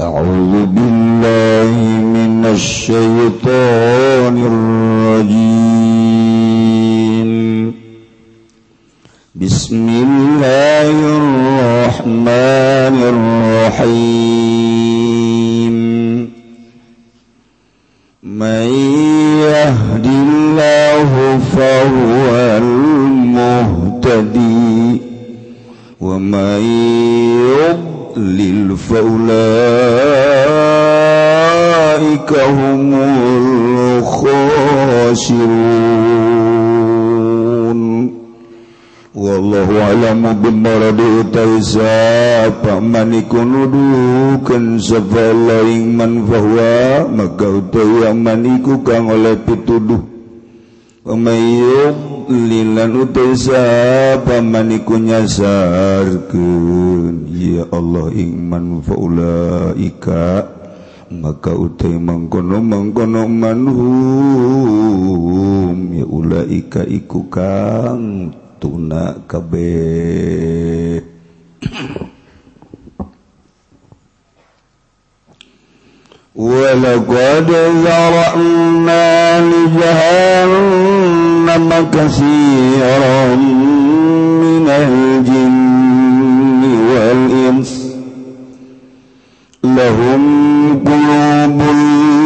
أعوذ بالله من الشيطان الرجيم بسم الله sapman bahwa maka utaman iku kang oleh pituduh pemayung lilan utai paman iku nyasarkeun ya Allah ingman faulaika. Maka utai mangkono mangkono manhum. Ya ulaika iku kang tuna kabeh. ذرأنا لجهنم كثيرا من الجن والإنس لهم قلوب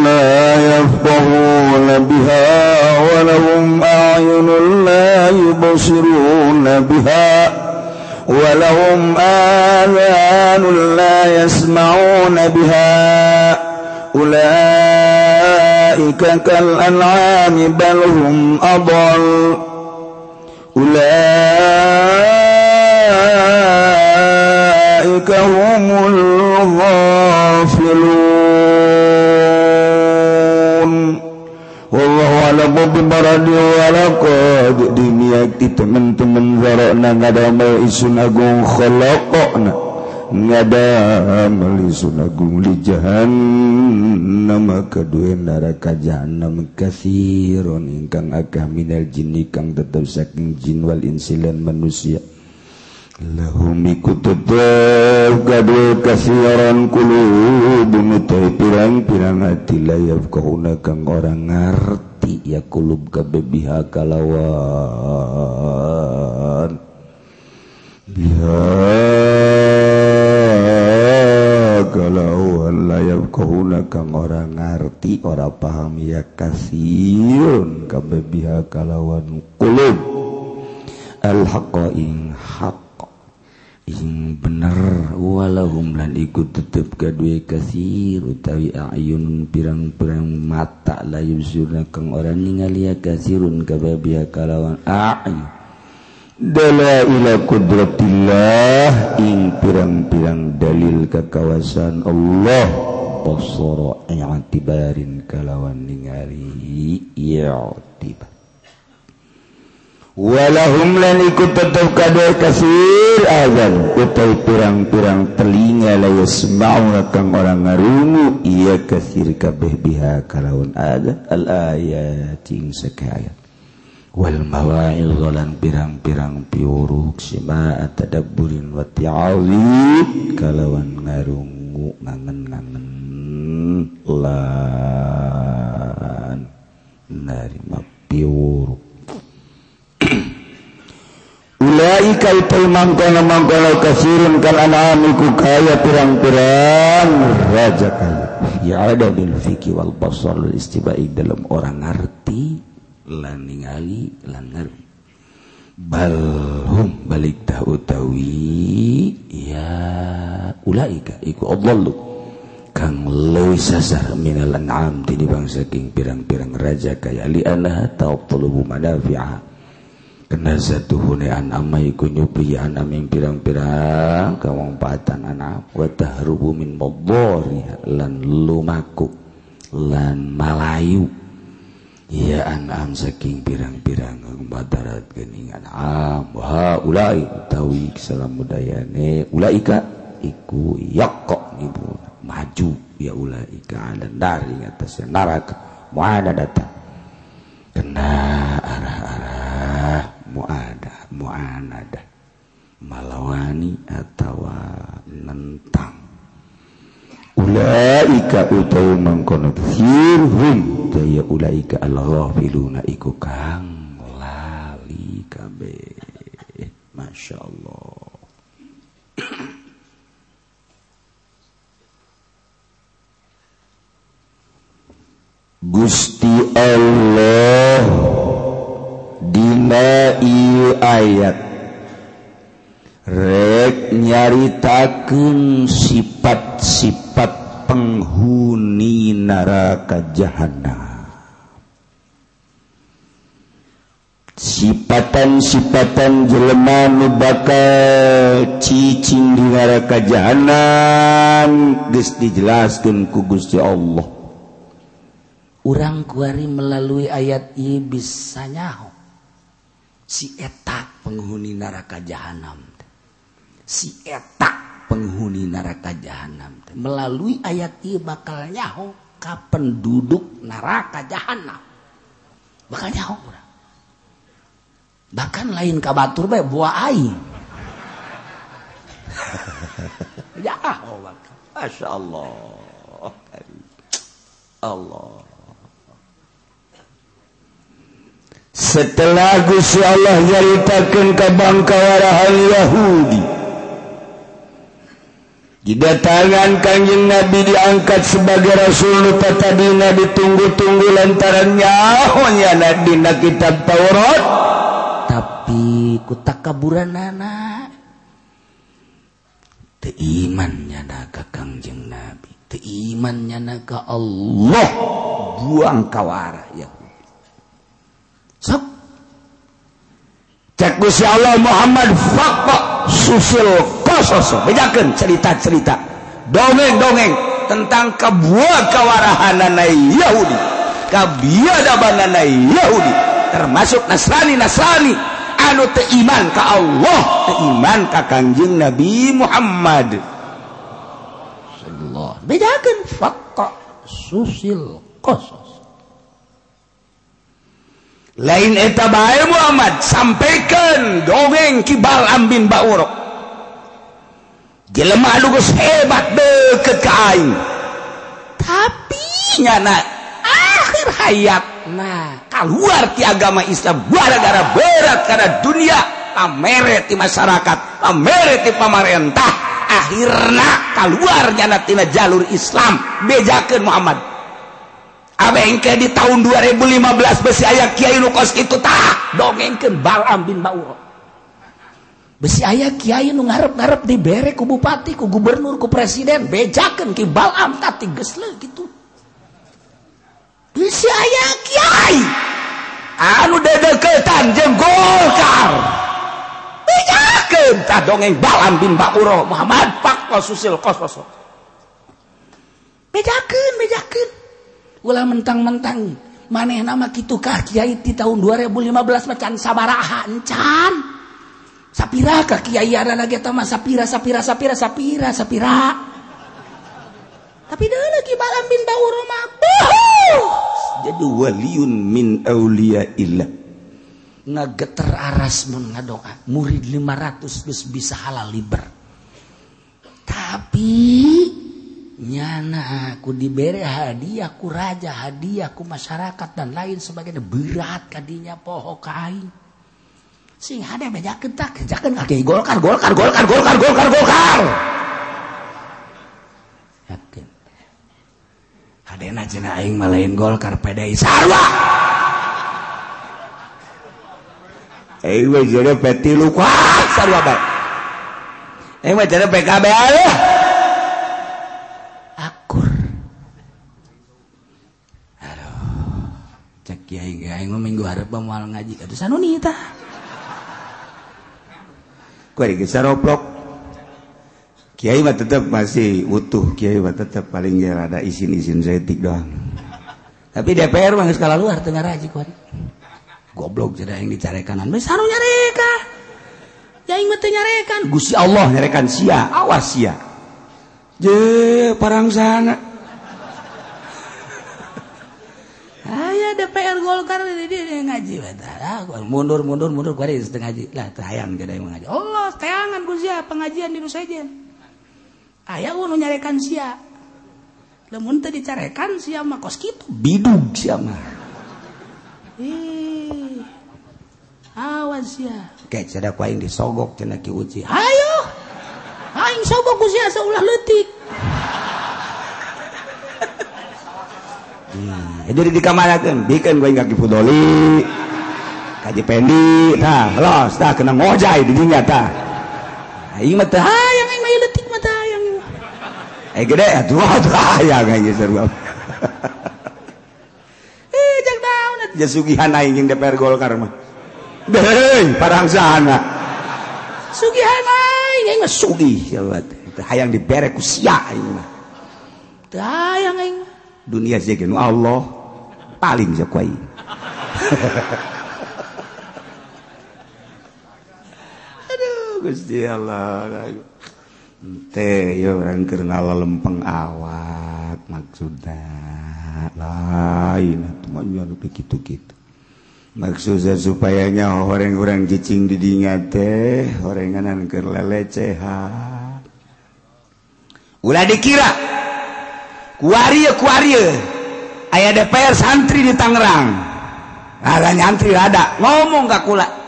لا يفقهون بها ولهم أعين لا يبصرون بها ولهم آذان لا يسمعون بها أولئك أولئك كالأنعام بل هم أضل. أولئك هم الغافلون. والله على باب برد ولا قد دنيا. كتمن من ذرأنا قدام إسنا قوم خلقنا. ngadameli sunagung nama kedua neraka jahanam kasiron ingkang akah minal jinni kang tetep saking jin wal insilan manusia. Lahum iku tetap kadua kasiran kulubun utai pirang-pirang hati layaf kahuna kang orang ngerti ya kulub kabebiha kalawan. Biha kalau kahuna kang orang ngerti ora paham ya kasihun kabebiha kalawan kulub. Alhaqa ing haq ing bener. Walahum lan ikut tetep kadue kasir utawi ayun pirang-pirang mata layu surna kang orang ningali ya kasirun kabebiha kalawan ayun. Dalaila kudratillah ing pirang-pirang dalil kekawasan Allah. Basara i'tibarin kalawan ningali i'tibar. Walahum lan ikut tetap kadar kasir azan. Utai pirang-pirang telinga la yasma'una kang orang ngarungu iya kasir kabeh biha kalawan azan. Al ayat ing sakayat Wal mawalan pirang-pirang piuruk sima tadabburin wati awid kalawan ngarungu ngangen-ngangen lan narima piuruk. Ulai kaitul mangkono mangkono kasirun kal an'am iku kaya pirang-pirang raja kaya. Ya ada bil fikih wal basar istibai dalam orang ngerti ningali lan balhum balik tahu utawi ya ulaika iku adlallu kang leuwih sasar minal an'am tinibang saking pirang-pirang raja kaya li annaha taqtulubu madafi'a. Kena satu hune an'ama iku nyupi an'am yang pirang-pirang kawangpatan anak wa tahrubu min madhari lan lumaku lan malayu. Iya anam saking pirang-pirang badarat geningan am wa ulai utawi salamudayane ulaika iku yaqqa ibu maju ya ulaika dan dari atasnya neraka muada datang kena arah-arah muada muanada. Malawani atau nentang. ulaika utawi mangkono sirhum daya ulaika al-ghafiluna iku kang lali kabeh. Masya Allah Gusti Allah Dina iu ayat. Rek nyaritakan sifat-sifat penghuni neraka jahanam sifatan-sifatan jelema nu bakal cicing di neraka jahanam geus dijelaskeun ku Gusti Allah. Urang kuari melalui ayat ieu bisa nyaho. Si eta penghuni neraka jahanam si eta penghuni neraka jahanam melalui ayat ieu bakal nyaho ka penduduk neraka jahanam. Bakal nyaho urang. Bahkan lain ka batur bae buah aing. nyaho bakal. Masya Allah. Allah. Setelah Gusti Allah nyaritakeun ka bangkawarahan Yahudi, Jika tangan kanjeng Nabi diangkat sebagai Rasul tata dina ditunggu-tunggu lantaran nyahonya dina kitab Taurat. Tapi kutakaburan anak. Teimannya naga kanjeng Nabi. Teimannya naga Allah. Buang kawara ya. Sok. Cek Allah Muhammad faqah susil sosok bejakan cerita-cerita dongeng-dongeng tentang kebuah kewarahanan Yahudi kebiadabanana Yahudi termasuk Nasrani-Nasrani. Anu teiman ke Allah teiman ke kanjeng Nabi Muhammad. Allah bedakan fakta susil kosos lain eta bae Muhammad sampaikan dongeng kibal ambin baurok jelema lugus hebat deket ke aing. Tapi? Nyana akhir hayat. Nah. Keluar ti agama Islam. Gara-gara berat karena dunia. Pameret di masyarakat. Pameret di pemerintah. Akhirnya keluar nyana tina jalur Islam. Bejakan Muhammad. Abengke di tahun 2015 besi ayah Kiai Nukos itu tak dongengkeun Balam bin Bauro. besi ayah Kyai nu ngarep-garep diberre ku Bupati ku Gubernur ku Presiden bejaken kibalam tadi gesle gitu. Besi ayah Kyai anu dedeketan jeung Golkar. Bejaken tah dongeng Balam bin Bakuro Muhammad Pak Susil kososo bejaken bejaken. Ulah mentang-mentang. Maneh nama kitu kah Kiai di tahun 2015 macan sabaraha encan. Sapira Kyai Sapira Sapira Sapira Sapira Sapira. Tapi lagi balam bin jadi waliun min ngageter aras doa murid 500 bis bisa halal liber. Tapi nyana aku diberi hadiahku raja hadiahku masyarakat dan lain sebagainya. Berat kadinya poho kain sing ada meja kentak kejakan kaki golkar golkar golkar golkar golkar golkar. Yakin. Ada cina aing malain golkar PDI sarwa eh jadi peti lupa sarwa baik eh jadi PKB aja minggu harap mau ngaji. Kata sanunita kue roblok? Kyai tetap masih utuh. Kyai tetap paling ada izin-izin zetik doang. Tapi DPR mah skala luar tengah raji kuari goblok jadi yang dicarekanan wis saru nyareka yang mah nyarekan. Gusti Allah nyarekan sia. Awas sia. Je parang sana. mundur mundur mundur kuari setengah ngaji lah tayang jadi ngaji Allah tayangan ku sia pengajian di nusajen aya unu nyarekan sia. Lamun teu dicarekan sia mah kos kitu? Bidug sia mah. Ih awas sia. Kayak cedak kuaing disogok cenah ki uci hayo aing sogok ku sia saulah leutik. Hmm. Jadi dikamanakeun bikin gue enggak dipudoli. kaji Pendi nah los tah kena ngojay di dinya tah. Aing mah teh hayang aing mah leutik mah teh hayang eh gede atuh atuh hayang aing seru eh jak daun atuh. Sugihan aing jeung DPR Golkar mah. Deui parang sana sugihan aing aing mah sugih teh. Hayang dibere ku sia aing mah. Teh hayang aing dunia sih Allah paling jakwai Allah. Lempeng awak maksudlah begitu gitu maksudnya supayanya orang-orang cicing didingat teh oranganan ke lelecehan. Ulah dikira. Kuarie kuarie ayah DPR santri di Tangerang. Ada nyantri ada ngomong gak kula.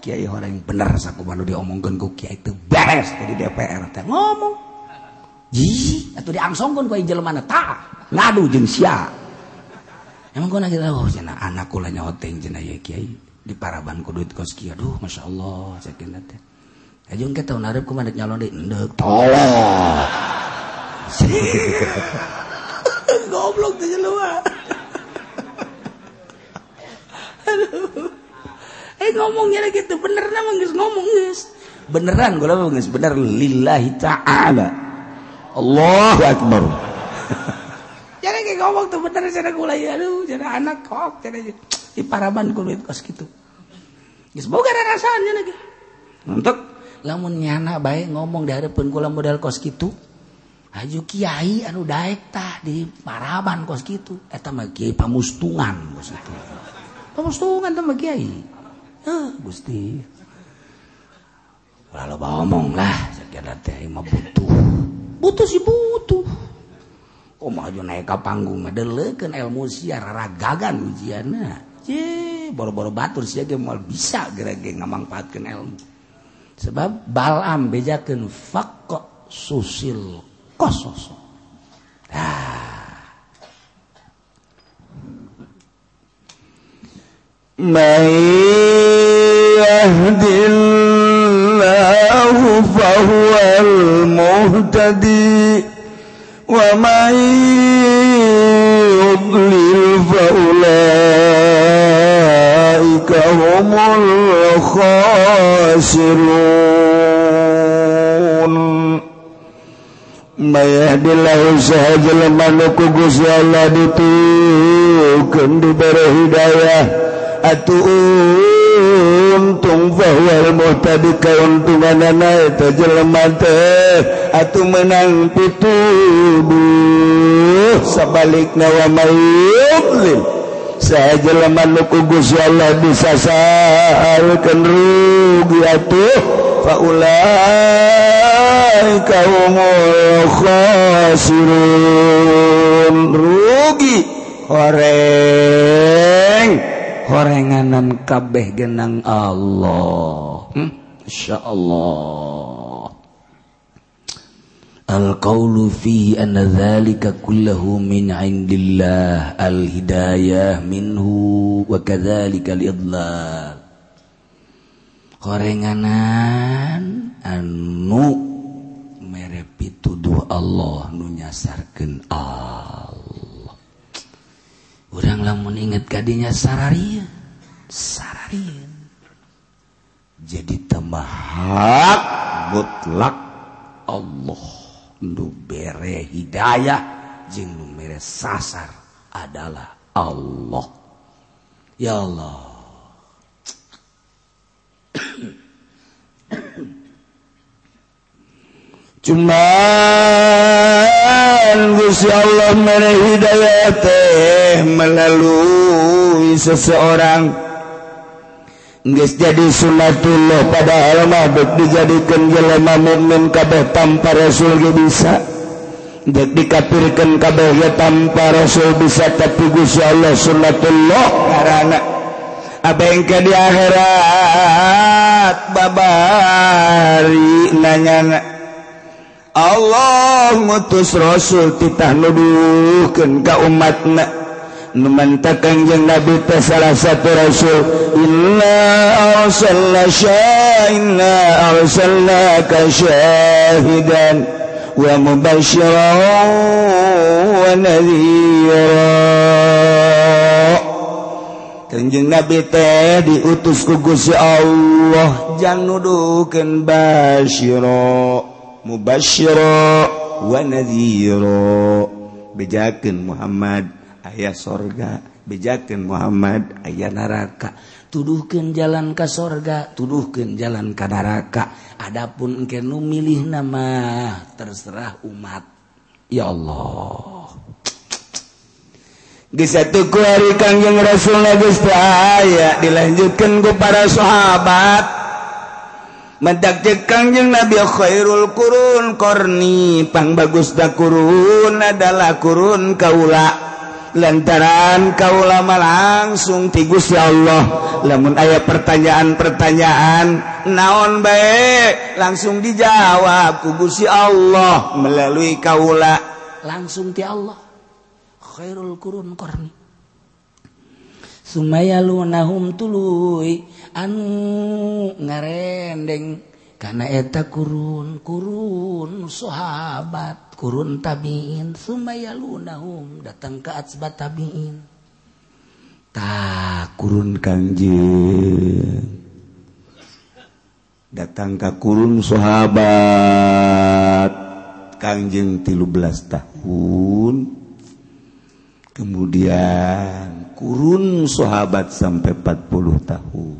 Kyai orang yang bener saku baru diomongkan ku Kyai itu beres dari DPR teh. Ngomong. Ji atau diangsongkan ku injil mana? Tak ngadu jeng sia. Emang kau lagi tahu oh, jena anakku lah nyoteng jena ya Kyai di paraban ku duit kos Kyai aduh masya Allah saya kena teh. Aja nggak tahu narip ku mandek nyalon deh ndek tolong. Goblok tuh luar aduh. eh ngomongnya gitu bener nama guys ngomong guys beneran gue lama guys bener. Lillahi ta'ala. Allahu Akbar. Jadi kayak ngomong tuh bener cara gue lagi aduh cara anak kok cara di paraban gue kos gitu. Guys boga ada rasanya lagi. Untuk lamun nyana baik ngomong di hadapan kula modal kos gitu Aju Kiai anu daek tah di paraban kos gitu. Eta mah Kiai pamustungan kos itu. Pamustungan teh mah Kiai. Hmm. Gusti lalu mah butuh butuh si butuh Oh maju naik ke panggung ngedeleukeun ilmu siar ragagan ujianna. Ye, boro-boro batur sia ge moal bisa gara ge ngamangpaatkeun ilmu. Sebab Balam bejakeun faqqa susil kososo. ah من يهد الله فهو المهتدي ومن يضلل فأولئك هم الخاسرون ما يهد الله sahaja lemah Gusti Allah ditukeun diberi hidayah untung tadi keuntungan atau menang pitubuh sebalik nawalim saya jeleman Gusti Allah bisa salkan rugi atuh. Faulai kaum khasirun. Rugi orang horenganan kabeh genang Allah. Hmm? Insya Allah Al-qawlu fi anna dhalika kullahu min indillah Al-hidayah minhu wa kadhalika al-idlal. Horenganan anu merepituduh Allah nu nyasarkeun Allah. urang lamun inget kadinya sararia. Sararia. Jadi tambah hak mutlak Allah. Nu bere hidayah jeung nu mere sasar adalah Allah. Ya Allah. cumangus Allah mere Hidayah teh melalui seseorang. Nges jadi sunatullah pada almaduk dijadikan jelema mukmin kabeh tanpa rasul ge bisa. Dek dikapirkan kabeh ge tanpa rasul bisa tapi Gusti Allah sunatullah karena Abengke di akhirat babari nanya Allah mutus Rasul titah nuduhkeun ka umatna. Memantapkan kanjeng Nabi teh salah satu Rasul. Inna arsalna syahina arsalna kasyahidan wa mubasyiran wa nadhira. Kanjeng Nabi teh diutus ku Gusti Allah jang nuduhkeun basyira mubasyira wa nadhira. Bejakeun Muhammad ayah sorga. Bejakeun Muhammad ayah neraka tuduhkan jalan ke sorga tuduhkan jalan ke neraka adapun engke nu milih nama terserah umat. Ya Allah. Di satu hari kangjeng Rasul aya dilanjutkan ku para sahabat. mendakkan yang Nabi Khairul Quun kornipang bagusda kurun adalah kurun kaula. Lantaran kaulama langsung tigus ya Allah. Namun aya pertanyaan-pertanyaan naon baik langsung dijawab kugusi Allah melalui kaula. Langsung ti Allah. Khairul kurun korni. Sumaya lunahum tului anu ngarendeng. Karena eta kurun kurun sahabat kurun tabiin. Sumaya lunahum datang ke atsbat tabiin. Tak kurun kanjeng datang ke kurun sahabat. Kangjeng tilu belas tahun. Kemudian kurun sahabat sampai 40 tahun.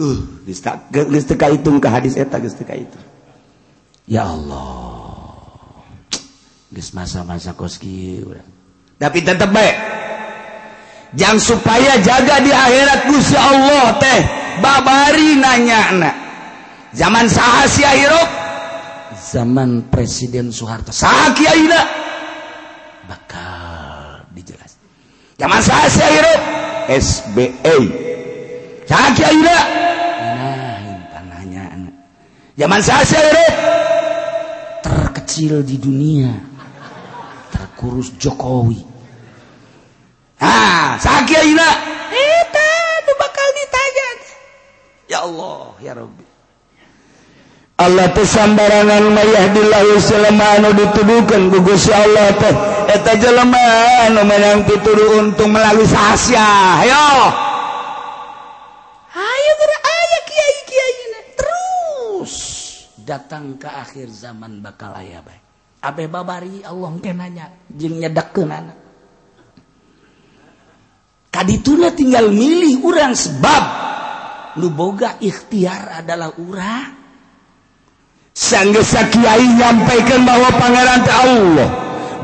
Uh, hitung ke hadis eta itu ya Allah. Masa-masa koski tapi tetap baik jangan supaya jaga di akhirat Gusti Allah teh babari nanya anak zaman sahasia hirup zaman Presiden Soeharto. Sahakia bakal dijelas zaman sahasia hirup SBA sahakia zaman saya terkecil di dunia. Terkurus Jokowi. Ah sakit ini. Eta itu bakal ditanya. Ya Allah ya Rabbi. Allah teh sambarangan mayah dilayu selama anu dituduhkan gugus ya Allah teh. Eta jelema anu menang pituduh untung melalui sahasya ayo datang ke akhir zaman bakal aya baik Abe babari Allah kenanya jeung nyedakeunana kadituna tinggal milih urang sebab nu boga ikhtiar adalah urang. Sanggesa kiai nyampaikan bahwa pangeran teh Allah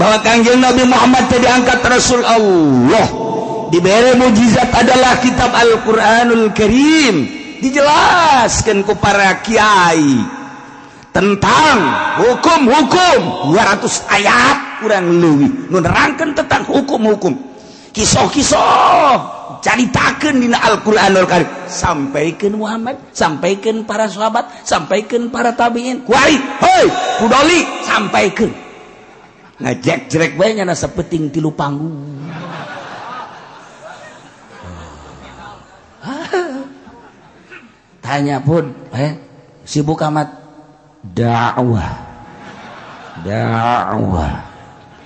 bahwa kanjeng Nabi Muhammad teh diangkat Rasul Allah. Diberi mujizat adalah kitab Al-Qur'anul Karim. Dijelaskan ku para kiai. tentang hukum-hukum. 200 ayat kurang lebih. Menerangkan tentang hukum-hukum. Kisah-kisah. Ceritakan di Al-Quranul Karim. Sampaikan Muhammad sampaikan para sahabat sampaikan para tabiin. Kuari hei kudoli sampaikan. Ngajak jerek banyak nasa peting tilu panggung tanya pun eh sibuk amat. dakwah dakwah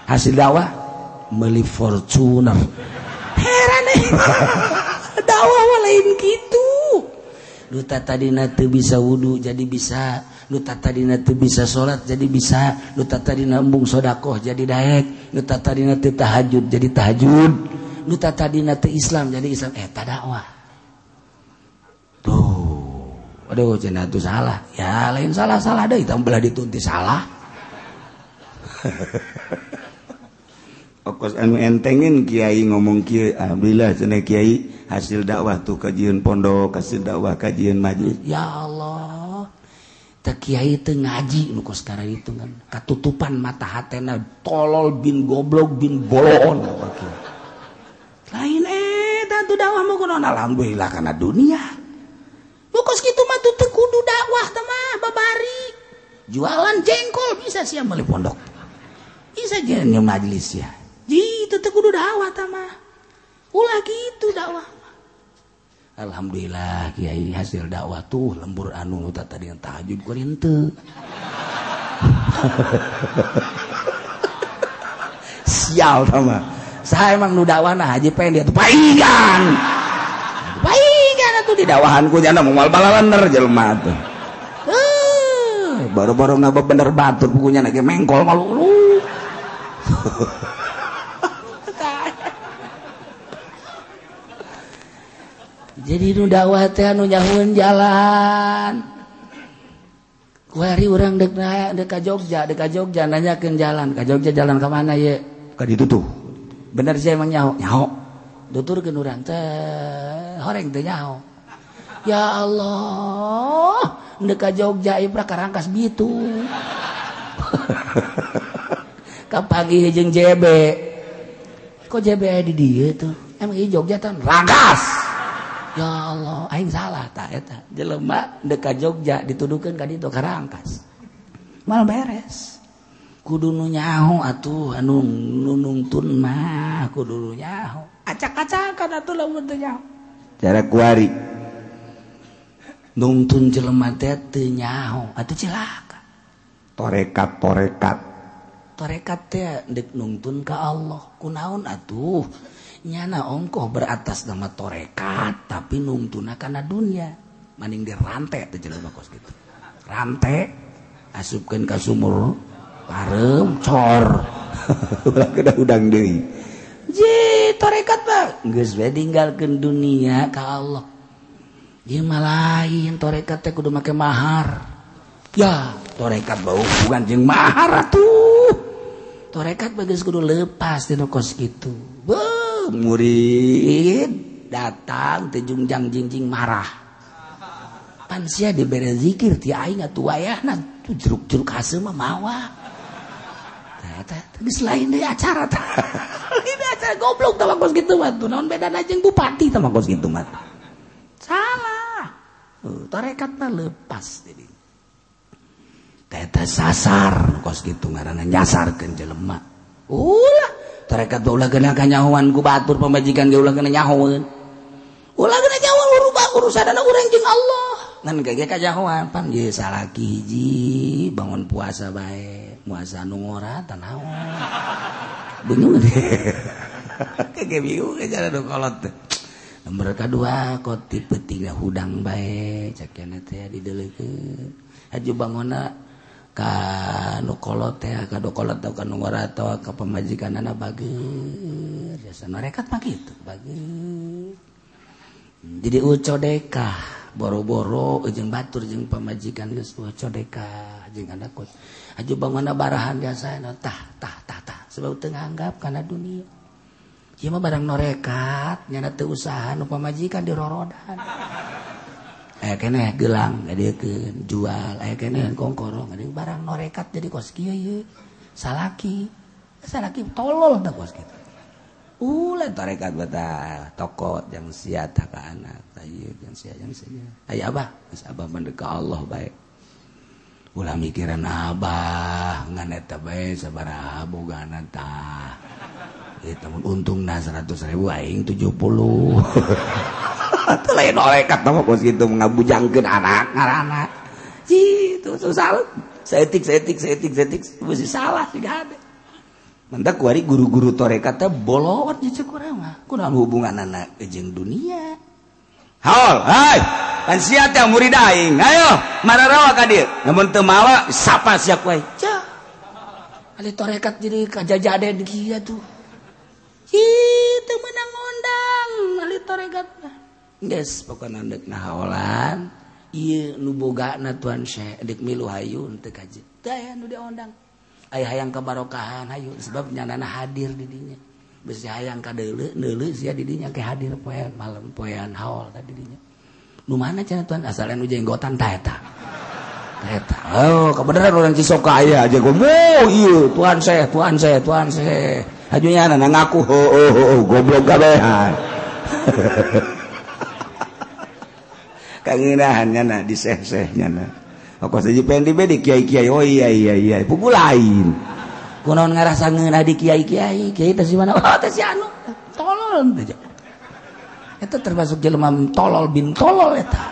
hasil dakwah meli Fortuner heran eh. Dakwah lain gitu. Duta tadina teu bisa wudhu jadi bisa. Duta tadina teu bisa sholat jadi bisa. Duta tadina embung sodakoh jadi daek. Duta tadina teu tahajud jadi tahajud. Duta tadina teu Islam jadi Islam. Eh tadakwah tuh. Aduh cenah tuh salah. Ya lain salah salah deh. Itu belah ditunti salah. Okos anu entengin Kiai ngomong Kiai Alhamdulillah cenah Kiai hasil dakwah tuh kajian pondok hasil dakwah kajian majlis. Ya Allah. Tak Kiai itu ngaji nu sekarang itu kan. Katutupan mata hatena tolol bin goblok bin bolon lain eh tuh dakwah mau kuno alhamdulillah karena dunia Bokos gitu mah tuh kudu dakwah mah babari. Jualan jengkol bisa sih beli pondok. Bisa jadi majlis ya. Ji itu kudu dakwah mah. Ulah gitu dakwah. Alhamdulillah Kiai hasil dakwah tuh lembur anu tak tadi yang tahajud kurinte. henteu. Sial sama. Saya emang nu dakwah nah haji pengen dia tuh paingan. Tuh di dakwahanku jangan mau mal balaler jelma tuh. Baru-baru nggak bener batur bukunya lagi mengkol malu lu. Jadi nu dakwah teh anu nyahun jalan. Kuari orang dek dek ka Jogja dek ka Jogja nanyakeun jalan. Ka Jogja jalan ke mana ye? Ka ditu tuh bener sih emang nyaho. Nyaho. Tuturkeun urang teh horeng teh nyaho ya Allah. Deka Jogja Ibra Karangkas bitu. Kapagi jeung JB kok JB di dia tuh? Emang iya Jogja tan rangkas ya Allah aing salah tak eta. Jelema deka Jogja dituduhkeun ka ditu Karangkas. Mal beres. Kudu nu nyaho atuh anu nunungtun mah kudu nu nyaho. Acak-acakan atuh lamun teu nyaho. Cara kuari. nungtun jelema teh teu nyaho. Atuh cilaka. Torekat torekat. Torekat teh dek nungtun ka Allah. Kunaon atuh? Nyana ongkoh beratas nama torekat tapi nungtuna kana dunia. Maning di rantai teh jelema kos gitu. Rantai asupkeun ka sumur. Parem cor. Ulah kedah udang deui. Ji torekat mah. Geus we ninggalkeun dunia ka Allah. Mah lain torekat teh kudu make mahar. Ya torekat bau hubungan jeung mahar atuh. Torekat bagus kudu lepas di kos gitu Beuh murid datang tejungjang jinjing marah. Pansia diberi zikir ti aing atuh wayahna tuh jeruk-jeruk hasil mah mawa. Tapi selain dari acara ini acara goblok sama kos gitu mah. Tuh naon beda jeung bupati sama kos gitu mah. Salah Eh, tarekatna lepas jadi. Tete sasar kos gitu ngarana nyasarkeun jelema ulah tarekat ulah kena kanyahoan ku batur pamajikan ge ulah kena nyahoan ulah kena nyahoan urubah urusanna urang jeung Allah. Ngan gege kajahoan pan ye salaki hiji bangun puasa bae puasa nu ngora tanaon bingung. Deh kege bingung aja kolot teh. nomor kedua kok tipe tiga hudang baik cakna teh dideleke haju bangona ka nukolot teh ka dokolot atau ka nungor atau ka pemajikan anak bager jasa mereka mah itu bagi jadi uco deka boro-boro ujung batur jeng pemajikan geus uco deka jeng anakut haju bangun barahan biasa tah tah tah tah. Sebab tengah anggap karena dunia. mah barang norekat nyana teu usaha nu pamajikan dirorodan aya keneh gelang ngadeukeun jual. Aya keneh hmm. kongkorong. Ngadeu barang norekat jadi kos kieu ye salaki. Salaki tolol tah kos kitu ulah uh, tarekat batal toko yang sia ka anak. Tayu yang sia yang sia aya abah geus abah mendeka Allah baik. Ulah mikiran abah ngan eta bae sabaraha boga tah. Eh, untung nah 100 ribu aing 70 itu lain oleh kata mah kos gitu ngabujangkeun anak ngarana itu susah setik setik setik setik mesti salah sih ada mentak kuari guru-guru torekat teh bolot jeung kurang mah. Kunaon hubungan anak jeung dunia? Hal, hai! Kan sia teh murid aing. Ayo mararawa ka dieu namun teu mawa sapa siak cah. Ali torekat jadi kajajade gitu tuh. itu menang undang toregat. Yes, pokoknya dek naholan iya nuboga na tuan syekh dek milu hayu untuk kaji. Daya nu diundang ayah hayang kebarokahan hayu sebab nyanana hadir didinya besi hayang kadele nele sia didinya ke hadir poean malam poean haul tadi didinya nu mana cina tuan? Asalnya nu jenggotan taeta taeta oh kebenaran orang cisoka ayah aja gue mau iya tuan syekh, tuan syekh, tuan syekh. hajunya anak ngaku ho oh, oh, ho oh, ho goblok gabehan kanginahannya di seh sehnya na Aku saja pengen di kiai kiai. Oh iya iya iya. Pupu lain. Kunaon ngerasa ngenadi kiai kiai. Kiai teh mana? Oh teh si anu. Tolol teh Itu termasuk jelema tolol bin tolol eta.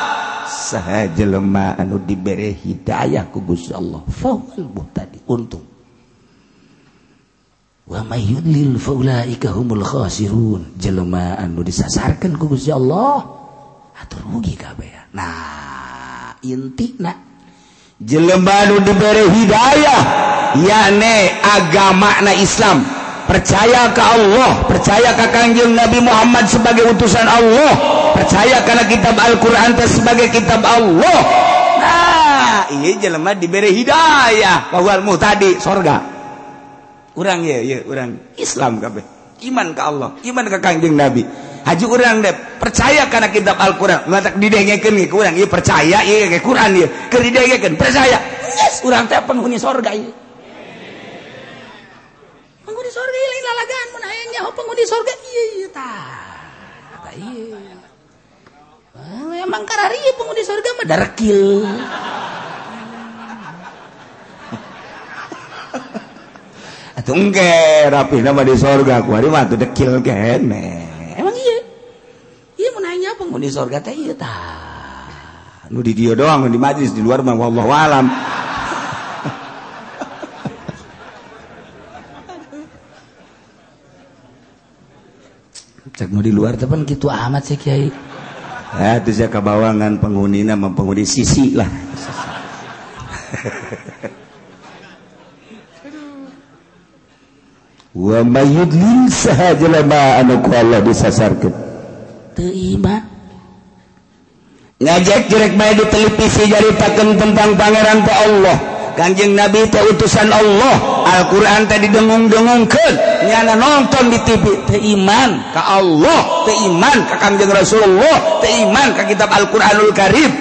saha jelema anu diberi hidayah ku Gusti Allah. Fawal tadi untung. Wa may yudlil faulaika humul khasirun. Jelema anu disasarkeun ku Gusti Allah. Atur rugi kabeh nah intina jelema anu diberi hidayah yakni agama na Islam. Percaya ke Allah percaya ke Kanjeng Nabi Muhammad sebagai utusan Allah. Percaya karena kitab Al-Quran sebagai kitab Allah. Nah iya jelema diberi hidayah. Bahwa tadi sorga. Orang ya ya orang Islam kabeh. Iman ke Allah iman ke kanjeng Nabi. Haji orang deh percaya karena kitab Al-Quran. Ngatak didengekeun ke orang iya percaya iya ke Quran iya. Didengekeun percaya. Yes urang teh penghuni sorga iya. Penghuni surga iya iya ta iya oh, emang karari penghuni surga mah darkil Atuh engke rapi nama di surga ku ari mah dekil kene. Emang iya. Iya mau nanya penghuni surga teh iya ta. Nu di dia doang di majlis di luar mah wallahu alam. di luar tepan gitu amat sih Kyai Eh, ah itu saya kebawangan penghuni nama penghuni sisi lah. Wa mayudlil sahaja lama anu ku Allah disasarkan. Teu iman ngajak jerek bae di televisi jadi pakem tentang pangeran ke Allah. Kanjeng Nabi teh utusan Allah. Alquran tadi dengung-dengung ke nyana nonton di TV teh iman ke Allah teh iman ke Kanjeng Rasulullah teh iman ke kitab Al-Qur'anul Karim.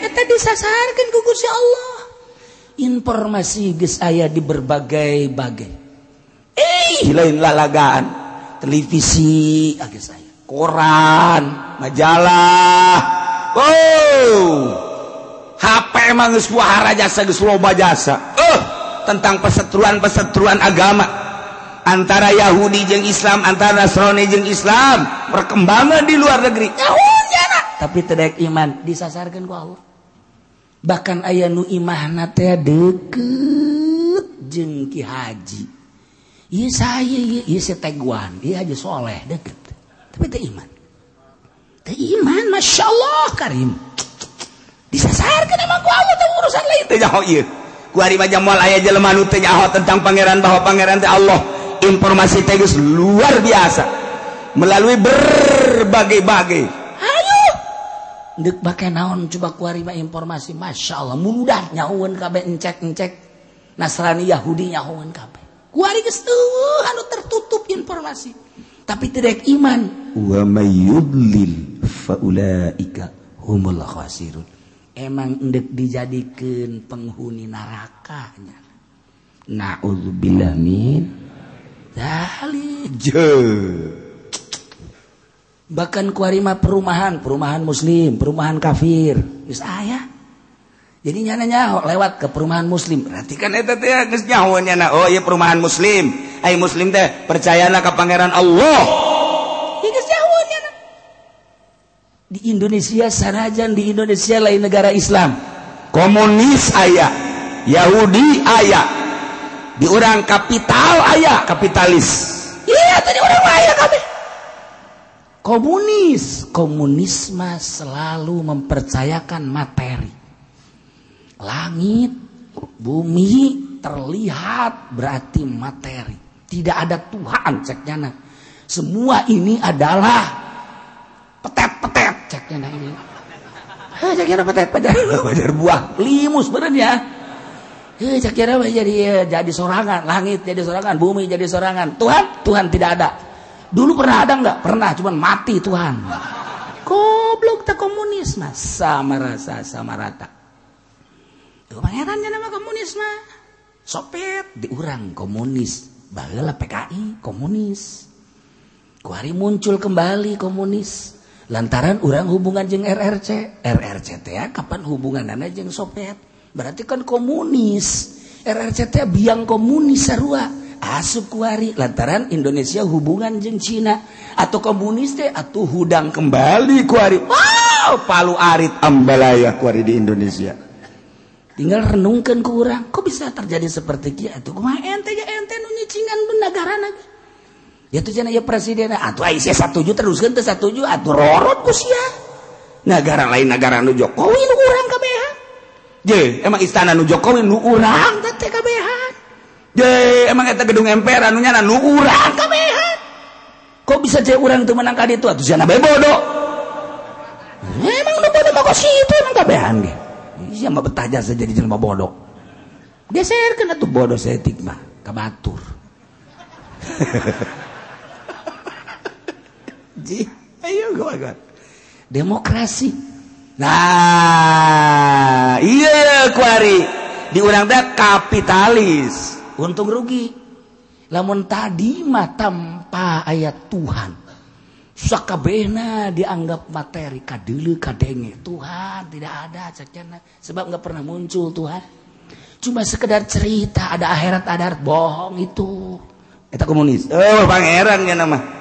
Eta disasarkan ku Gusti Allah. Informasi geus aya di berbagai bagai eh lain lalagaan. Televisi ah, agak saya koran majalah. Oh, HP manuswahara jasa gesloba jasa. Eh. Tentang perseteruan-peseteruan agama. Antara Yahudi jeung Islam antara Nasrani jeung Islam. Perkembangan di luar negeri. Yahudi tapi tedek iman disasarkan ku Allah. Bahkan aya nu imahna teh deukeut jeung Ki Haji. Ieu saya ieu ieu seteguan ieu aja soleh deukeut. Tapi teh iman. Teh iman masyaallah karim. disasarkan emang ku Allah tuh urusan lain teh jaho ieu. Ku ari baca moal aya jelema nu teh jaho tentang pangeran bahwa pangeran teh Allah. Informasi teh geus luar biasa. Melalui berbagai-bagai. Ayo. Deuk bake naon coba ku ari informasi masyaallah mudah nyahueun kabeh encek-encek. Nasrani Yahudi nyahueun kabeh. Ku ari geus teueuh anu tertutup informasi. Tapi tidak iman. Wa mayyudlil faulaika humul khasirun. emang endek dijadikan penghuni nerakanya naudzubillah min je bahkan kuarima perumahan perumahan muslim perumahan kafir. Geus aya. Jadi nyana nyaho oh, lewat ke perumahan muslim. Berarti kan eta teh geus nyaho nyana oh iya perumahan muslim. Ai muslim teh percayalah ke pangeran Allah. Di Indonesia sanajan di Indonesia lain negara Islam. Komunis ayah Yahudi ayah di orang kapital ayah kapitalis. Iya tadi orang ayah kami komunis. Komunisme selalu mempercayakan materi. Langit bumi terlihat berarti materi. Tidak ada Tuhan ceknya semua ini adalah petet-petet ceknya nah ini. Eh ceknya petet petet petet buah. Limus sebenarnya eh ceknya jadi eh, jadi sorangan. Langit jadi sorangan bumi jadi sorangan. Tuhan? Tuhan tidak ada. Dulu pernah ada nggak? Pernah cuman mati Tuhan. Goblok tak komunis sama rasa sama rata. Pangerannya nama komunisme sopet diurang komunis. Bagalah PKI komunis. Kuari muncul kembali komunis lantaran orang hubungan jeng RRC RRCT ya kapan hubungan anak jeng sopet? Berarti kan komunis. RRCT biang komunis sarua. Asup kuari lantaran Indonesia hubungan jeng Cina. Atau komunis teh atau hudang kembali kuari wow palu arit ambalaya kuari di Indonesia. Tinggal renungkan kurang kok bisa terjadi seperti kia? Tuh kumaha ente ya ente nu nyicingan benagaran lagi presiden satu terus satuju negara lain negara nu Jokowi emang istana nu Jokowi nu urang teh kabeh je emang eta gedung MPR anu nyana nu urang kabeh kok bisa je urang tuh menang kadi itu atuh sana bebodo emang nu bodoh mah situ emang kabehan ge. Iya mah betah jasa jadi jelema bodoh. Geser kena tuh bodoh saya ka batur. Ayo, go, go. demokrasi. Nah iya kuari. Diurang teh kapitalis. Untung rugi. Lamun tadi mah tanpa ayat Tuhan. Sakabehna dianggap materi kadulu kadenge. Tuhan tidak ada cekena. Sebab nggak pernah muncul Tuhan. Cuma sekedar cerita ada akhirat ada bohong itu. Kita komunis. Oh pangeran ya nama.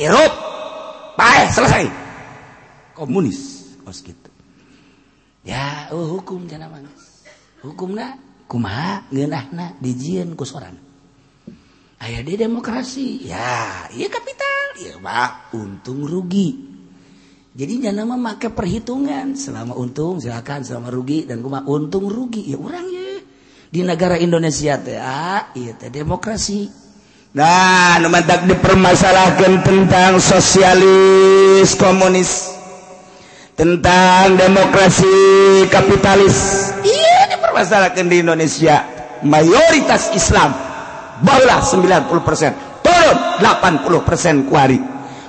Hirup. Paeh, selesai. Komunis. Kos gitu. Ya, uh, hukum cina mangas. Hukumna kumaha ngeunahna dijieun ku sorang. Aya di demokrasi. Ya, iya kapital. Iya mah untung rugi. Jadi jangan mah make perhitungan selama untung silakan selama rugi dan kumaha untung rugi ya orang ya di negara Indonesia teh ah iya teh demokrasi. Nah tak dipermasalahkan tentang sosialis komunis. Tentang demokrasi kapitalis. Iya dipermasalahkan di Indonesia. Mayoritas Islam Barulah 90% turun 80% kuari.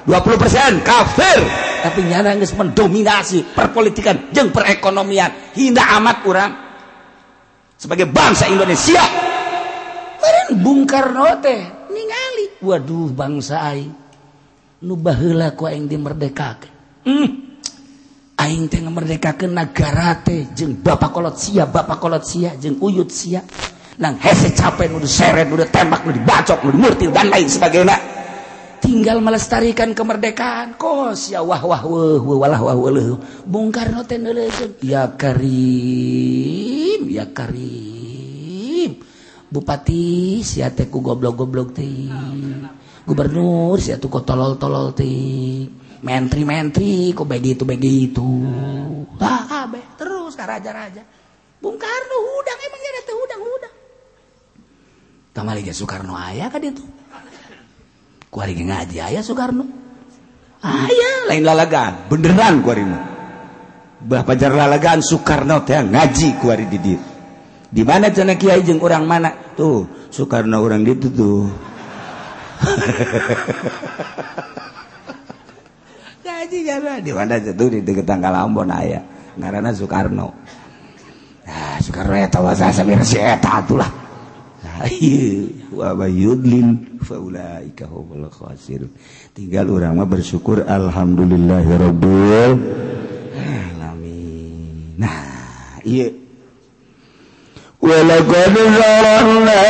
20% kafir. Tapi nyana geus mendominasi perpolitikan jeng perekonomian. Hingga amat kurang sebagai bangsa Indonesia. Kemarin Bung Karno teh ningali waduh bangsa aing nu baheula ku aing dimerdekakeun. Hmm. aing teh ngamerdekakeun nagara teh jeung bapak kolot sia bapak kolot sia jeung uyut sia. Nang hese capek nu diseret nu ditembak nu dibacok nu dimurtil dan lain sebagainya. Tinggal melestarikan kemerdekaan. Kos ya wah wah wah wah wah wah wah Bung Karno teh neuleun ya karim. ya Karim. Bupati siateku goblok-goblok ti Gubernur si ateku tolol-tolol ti Menteri-menteri kok begitu-begitu Ah, abe terus ke raja-raja. Bung Karno hudang emang ada tuh udang udang? Kamali Soekarno ayah kan itu Kuari ngaji ayah Soekarno? Ayah lain lalagan beneran kuari mah Bah pajar lalagaan Soekarno teh ngaji kuari di. Di mana cenah kiai Jeng urang mana? Tuh, Soekarno urang ditu tuh. ngaji jalan di mana tuh di dekat tanggal Ambon aya. Nah, Ngaranna Soekarno. Nah, Soekarno eta wasa samir si eta atulah. Nah, iya. wa yudlin faulaika humul khasirun. Tinggal urang mah bersyukur alhamdulillahirabbil alamin. ولقد ذرأنا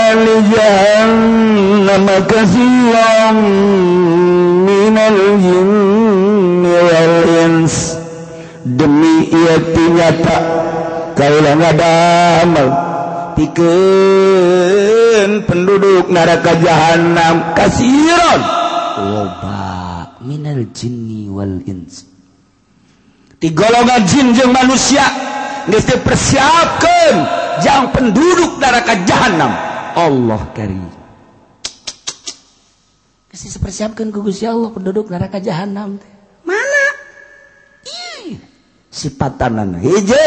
demi ia kalau kaulah ngadamel pikeun penduduk neraka jahanam kasiron loba minal jinni wal insi di golongan jin jeung manusia geus dipersiapkeun jang penduduk neraka jahanam Allah karim. Geus dipersiapkeun ku Gusti Allah penduduk neraka jahanam mana? Ih sifatanan hiji.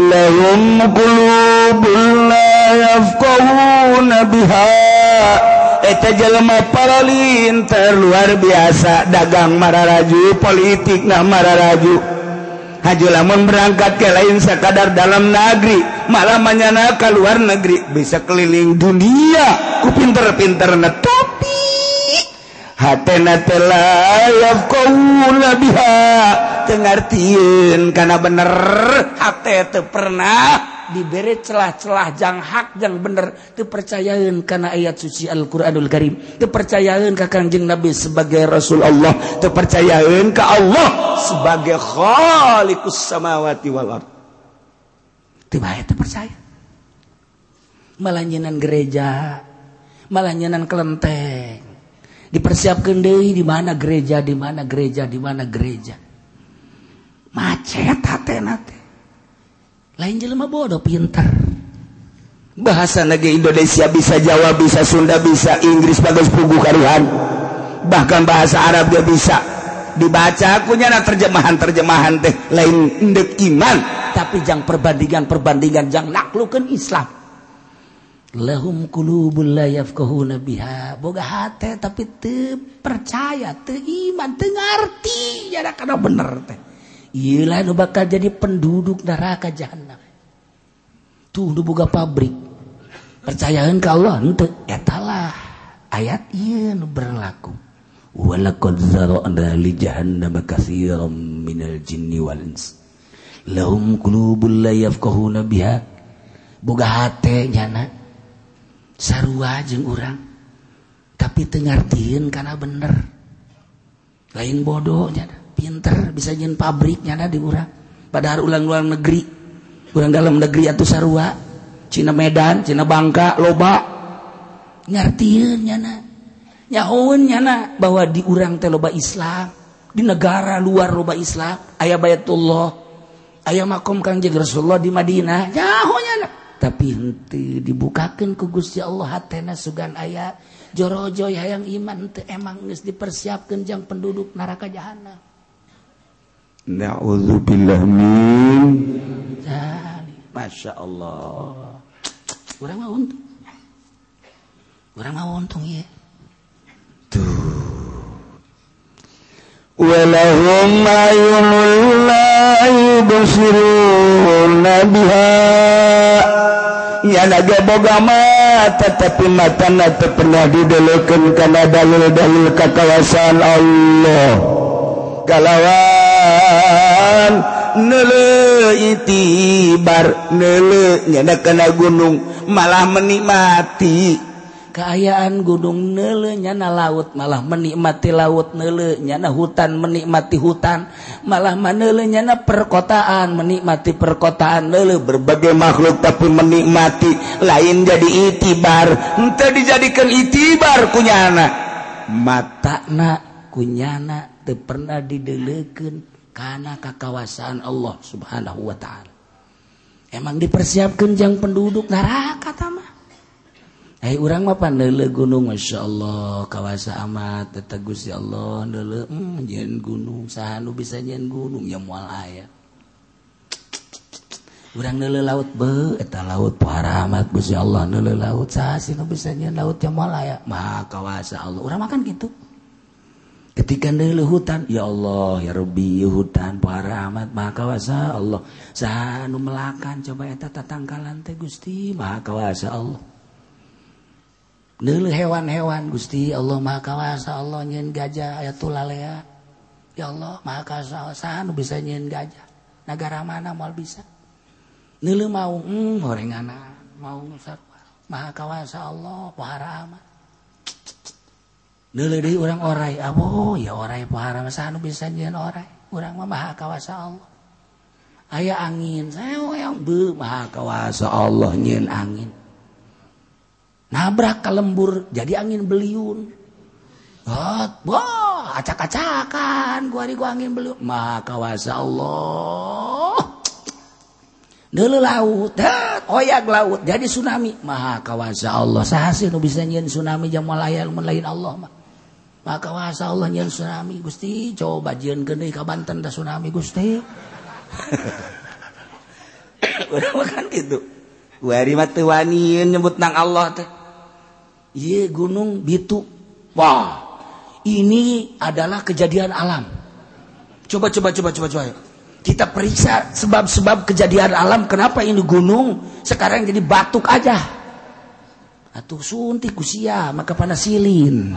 Lahum qulubun la yafqahuna biha. eta jelema paralinter luar biasa dagang mararaju politik nah mararaju. Haji lamun berangkat ke lain sekadar dalam negeri malah menyana ke luar negeri. Bisa keliling dunia ku pinter-pinter tapi hatena telayaf kauna biha. Tengartiin karena bener hati itu pernah. Diberi celah-celah jang hak yang bener. Kepercayaan karena ayat suci Al-Quranul Karim. Kepercayaan ke kanjeng Nabi sebagai Rasul Allah. Kepercayaan ke Allah sebagai khalikus samawati wal ard. Tiba percaya malah nyenan gereja malah nyenan kelenteng. Dipersiapkan deh di mana gereja di mana gereja di mana gereja. Macet hati nate lain jelema bodoh pintar bahasa negeri Indonesia bisa Jawa bisa Sunda bisa Inggris bagus pugu karuhan. Bahkan bahasa Arab dia bisa. Dibaca aku nyana terjemahan terjemahan teh lain ndek iman. Tapi jang perbandingan perbandingan jang naklukan Islam. Lahum qulubul la yafqahuna biha. Boga hate tapi te percaya te iman te ngarti. Ya bener teh Iyalah nu bakal jadi penduduk neraka jahanam. Tuh nu boga pabrik. Percayaan ke Allah henteu etalah ayat ieu nu berlaku. Walaqad zara'na li jahannam katsiran minal jinni wal ins. Lahum qulubul la yafqahuna biha. Boga hate nyana. Sarua jeung urang. Tapi teu ngartieun kana bener. Lain bodoh nyana pinter bisa nyin pabriknya ada di urang. Padahal ulang-ulang negeri ulang dalam negeri atau Sarua. Cina Medan Cina Bangka loba. Ngertiin nyana nyaun nyana bahwa di urang teh loba Islam. Di negara luar loba Islam. Ayah bayatullah ayah makom kangjeng Rasulullah di Madinah. Nyaun nyana tapi henti dibukakan ke Gusti Allah hatena sugan ayah jorojo hayang iman teu emang geus dipersiapkeun jang penduduk neraka jahanam. Na'udzubillahimin. Masya Allah. Orang mau untung. Orang mau untung ya. Tuh. Walahum ayunul la yubsiruna biha. Ya naga boga mata tapi mata na pernah didelukeun kana dalil-dalil kakawasan Allah. Kalawan Quran neleitibar nele kena gunung malah menikmati keayaan gunung nele nyana laut malah menikmati laut nele nyana hutan menikmati hutan. Malah manele nyana perkotaan menikmati perkotaan nele berbagai makhluk tapi menikmati lain jadi itibar. Ente dijadikan itibar kunyana. Mata nak kunyana teu pernah didelekeun karena kekawasaan Allah subhanahu Wa ta'ala. Emang dipersiapkan jang penduduk neraka tama Hai eh, hey, urang mah pandele gunung Masya Allah. Kawasa amat tetegus ya Allah nele hmm, jen gunung. Sahanu bisa jen gunung ya mual aya. Urang nele laut be eta laut paramat Gusti Allah. Nele laut sah sih bisa jen laut ya mual aya. Mah kawasa Allah. Urang makan gitu. Ketika dulu hutan ya Allah ya Rabbi hutan para amat maha kawasa Allah. Sanu melakan coba eta tatangkalan teh Gusti maha kawasa Allah hewan-hewan Gusti Allah makawasa Allah nyin gajah aya tulalea. Ya Allah maka bisa nyin gajah. Negara mana mal bisa? Mau hmm, goreng mau makawasa Allah pahara orang orai oh ya orang pahara bisa nyin orang orang makawasa Allah. Ayaah angin saya yang be makawasa Allah nyin angin. Nabrak ke lembur jadi angin beliun. Wah, acak-acakan gua di gua angin beliun. Maka wasa Allah. Dulu laut oyak laut jadi tsunami. Maha kawasa Allah. Sahasi nu bisa nyen tsunami jam lain Allah mah maka wasa Allah nyen tsunami Gusti coba jieun gede ka Banten da tsunami Gusti udah makan gitu Wari mati nyebut nang Allah teh Iya gunung Bitu. Wah, ini adalah kejadian alam. Coba coba coba coba coba. Kita periksa sebab-sebab kejadian alam kenapa ini gunung sekarang jadi batuk aja. Atau suntik usia maka panasilin.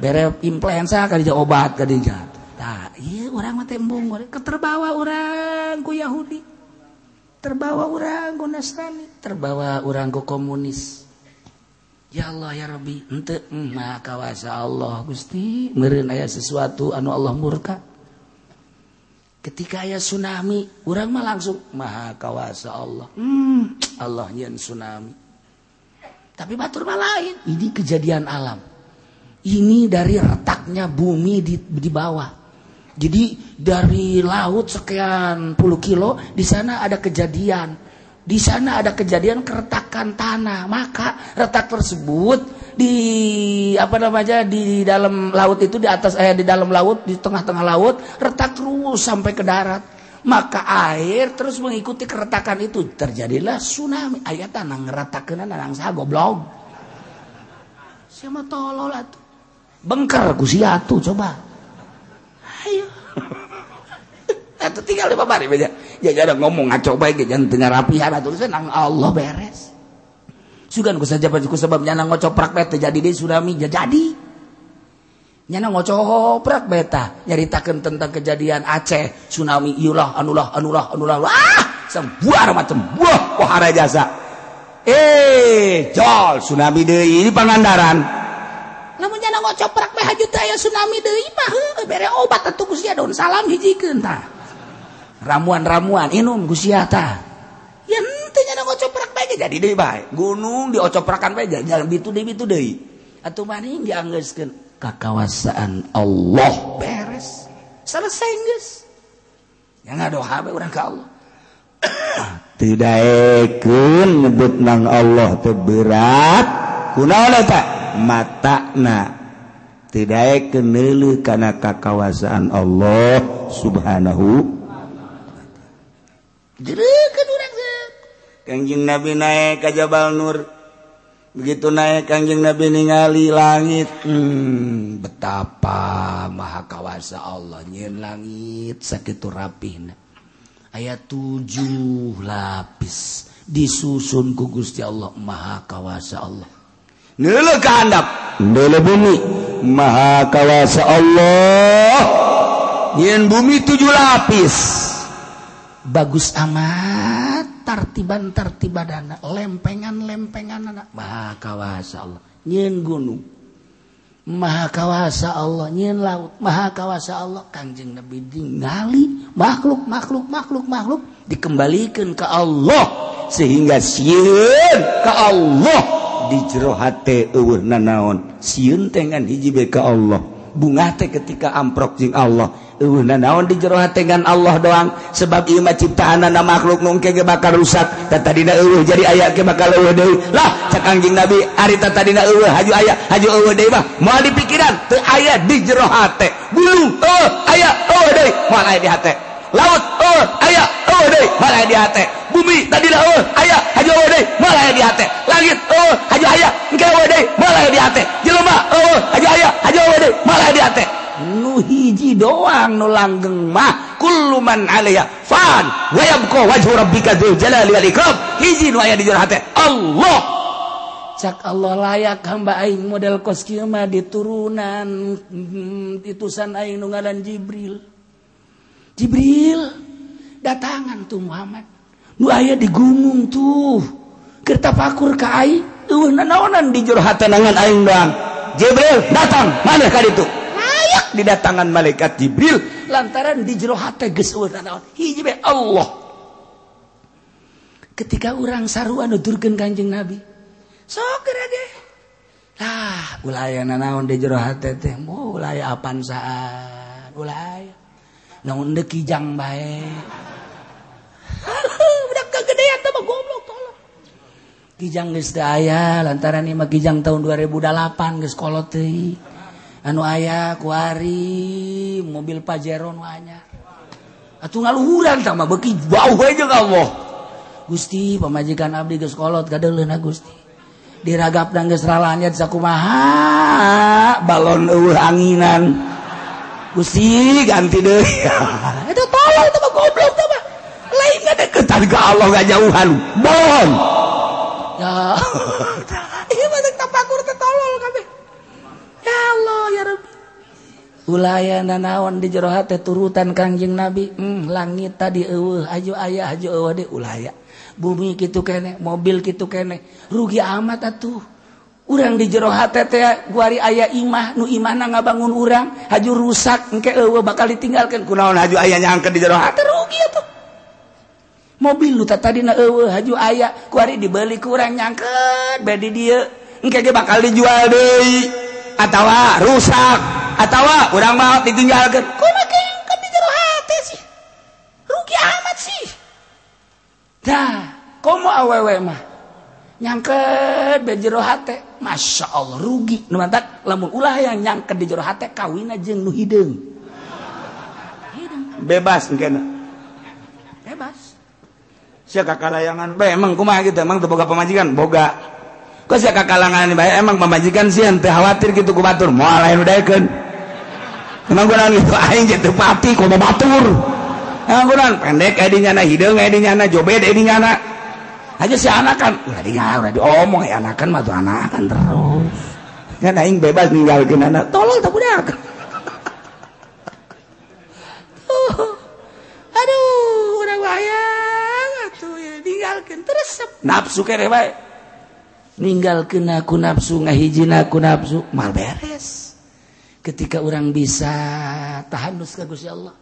Bere influenza kali obat kali Nah, iya orang mati embung, keterbawa orang ku Yahudi. Terbawa orang ku Nasrani, terbawa orang ku komunis. ya Allah ya Rob kawasa Allah Gusti aya sesuatu anu Allah murka. Ketika aya tsunami urangmah langsung ma kawasa Allah. Hmm, Allah y tsunami. Tapi batur lain. Ini kejadian alam ini dari retaknya bumi di bawah. Jadi dari laut sekian puluh kilo di sana ada kejadian. Di sana ada kejadian keretakan tanah. Maka retak tersebut di apa namanya di dalam laut itu di atas eh di dalam laut di tengah-tengah laut retak terus sampai ke darat. Maka air terus mengikuti keretakan itu. Terjadilah tsunami. Ayat tanah ngeratakan nang saya goblok. Siapa tolol atuh bengker ku siatu coba ayo tinggal di pabari beja. Ya ada ngomong ngaco baik jangan dengar rapihan atuh nang Allah beres. Sugan ku saja ku sebab nyana ngocoprak beta jadi deh tsunami ya jadi. Nyana ngocoprak beta nyaritakeun tentang kejadian Aceh tsunami iulah anulah anulah anulah wah sebuah macam buah wahara jasa. Eh, jol tsunami deui ini Pangandaran. namun jangan ngocoprak coprak meh juta ya tsunami deh mah bere obat atuh gusia daun salam hijikeun tah. Ramuan-ramuan inum gusia ta ya nanti jangan ngocoprak bae jadi deui bae. Gunung diocoprakan bae jalan bitu deui bitu deui. Atau mana yang dianggeskan kekawasaan Allah. Beres. Selesai guys yang ada bae urang ka Allah. Tidak ikun nyebut nang Allah teberat kunaon eta matana. Tidak kenelu karena kekawasaan Allah subhanahu Kangjing Nabi naik ke Jabal Nur. Begitu naik Kangjing Nabi ningali langit. Hmm, betapa maha kawasa Allah nyin langit sakit rapih ayat tujuh lapis disusun ku Gusti Allah maha kawasa Allah. bumi Maha kawasa Allah. Yin bumi tujuh lapis. Bagus amat. Tartiban tartibadana lempengan lempengan anak. Maha kawasa Allah. Nyin gunung. Maha kawasa Allah. Nyin laut. Maha kawasa Allah. Kangjeng Nabi ningali makhluk makhluk makhluk makhluk. Dikembalikan ke Allah. Sehingga siun ke Allah. dijerohatiwur nanaon siun tengan hiji beka Allah. Bunga teh ketika amprok jing Allah. Uh nanaon dijerohat dengan Allah doang. Sebab ieu mah ciptaan na makhluk nu engke bakal rusak. Tadina eueuh jadi aya ge bakal uh deui. Lah cak anjing nabi ari tadina eueuh haju aya haju eueuh deui mah. Moal dipikiran teu aya di jero hate bulu eueuh aya uh deui. Moal aya di hate. laut uh, aya oh, malah di hati bumi tadi lah oh, aya haji oh, day. malah di hati langit uh, haji aya. Engke oh, day. malah di hati jelema uh, haji aya haji oh, day. malah di hati nu hiji doang nu langgeng mah. Kullu man alaiha fan. Wa yabqa wajhu rabbika dzul jalali wal ikram. Hiji nu aya di jero hate Allah! Cak Allah layak hamba aing model kos kieu mah diturunan mm, titusan aing nu ngaran Jibril. Jibril datangan tuh Muhammad. Nu aya digunung tuh. Kerta pakur ka ai. Eueuh naonan di jero hatenangan aing doang. Jibril datang. Mana ka ditu? Hayak didatangan malaikat Jibril. Lantaran di jero hate geus eueuh naon hiji be Allah. Ketika orang sarua nuturkeun Kanjeng Nabi sok ge. Lah ulah aya naon di jero hate teh mau ulah apaan saan? Ulah namun dekijang baik udah kegedean tuh goblok tolong. Kijang geus teu aya lantaran ieu mah kijang tahun 2008 geus kolot teuing anu aya kuari mobil pajero nu anyar atuh ngaluhuran tah mah bau bae jeung Allah. Gusti pamajikan abdi geus kolot kadeuleuna Gusti. Diragap dan geus ralanya sakumaha balon eueuh anginan. Gusti ganti deh. Itu tolong itu mah goblok itu mah. Lain gak ketan ke Allah gak jauhan. Bon. Ya. Ini mah tak tapakur teh tolol kabeh. Ya Allah ya Rabbi. Ulaya nanawan di jero hate turutan Kangjeng Nabi. Hmm, langit tadi eueuh aju ayah aju eueuh de ulaya. Bumi kitu kene, mobil kitu kene. Rugi amat atuh. urang di jero HTT guari ayah imah nu imana ngabangun urang haju rusak engke eueuh bakal ditinggalkan kunaon haju ayahnya angkat di jero hati rugi atuh. Mobil nu tadi na eueuh haju ayah guari dibeli ku kurang nyangket bedi dia. Engke ge bakal dijual deui. Atawa rusak. Atawa urang mau ditinggalkan kumaha ke angkat di jero hati sih. Rugi amat sih. Dah komo awewe mah. nyangket jero Masya Allah rugi. Numantak, lamun ulah yang nyangket di jero hate kawina aja nu hidung bebas mungkin bebas. Siapa kalayangan bae emang kumaha gitu? Emang teboga pemajikan boga. Kok siapa kalangan bae? Emang pemajikan sih ente khawatir gitu ku batur? Moal lain udaikeun emang kunaon gitu? Aing teu pati ku batur. Emang pendek eh di nyana hideung eh jobed eh di aja si anakan. Udah di udah diomong ya eh, anakan mah tuh anakan terus. Kan aing bebas ninggal anak tolong tak budak aduh udah wayang atuh ya ninggalkeun terus. Nafsu kere bae. Ninggalkeun aku nafsu ngahijina aku nafsu mal beres. Ketika orang bisa tahan nus ka Gusti Allah.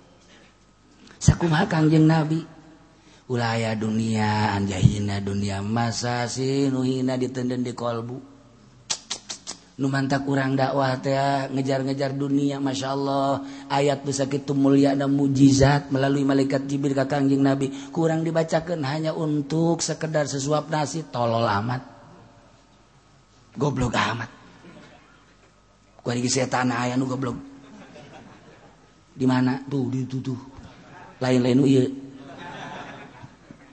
Sakumaha kangjeng Nabi. ulaya dunia anjahina dunia masa sih nuhina ditenden di kolbu. Nu mantap kurang dakwah teh ah, ngejar-ngejar dunia masya Allah ayat bisa kita mulia dan mujizat melalui malaikat Jibril ke kangjeng Nabi. Kurang dibacakan hanya untuk sekedar sesuap nasi tolol amat. Goblok amat. Gua di setan ayah nu goblok. Di mana? Tuh di tuh, tuh. lain-lain iya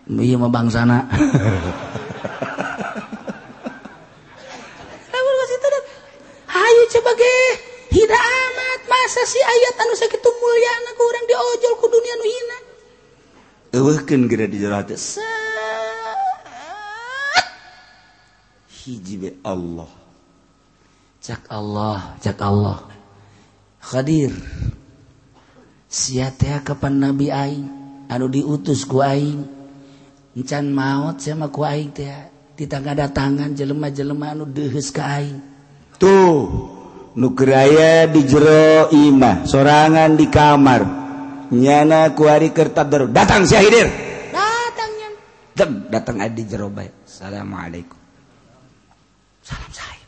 iya mah bangsana lamun geus itu hayu coba ge hida amat masa si ayat anu sakitu mulyana ku urang diojol ku dunia nu hina? Eueuhkeun geura di jero hati hiji be Allah. Cak Allah cak Allah. Khadir. Sia kapan nabi aing? Anu diutus ku aing? encan maut sama ku aing teh. Ditangga-datangan jelema-jelema anu deheus ka aing. Tuh nu geraya di jero imah sorangan di kamar. Nyana ku ari kertader datang si hidir. Datang nyan Dem, datang adi jero bae assalamualaikum. Salam saya.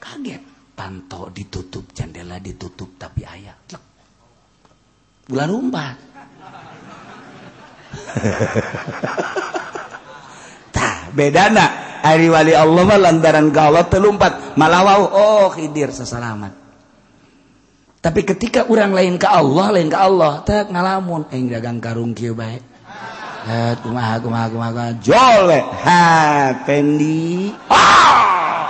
Kaget. Panto ditutup jendela ditutup tapi ayah bulan umpat. Tah, bedana. Ari wali Allah mah lantaran galau telumpat. Malawau oh khidir sesalamat tapi ketika orang lain ke Allah lain ke Allah tak ngalamun. Eh dagang karung kieu bae. Eh kumaha kumaha kumaha. Jole ha pendi oh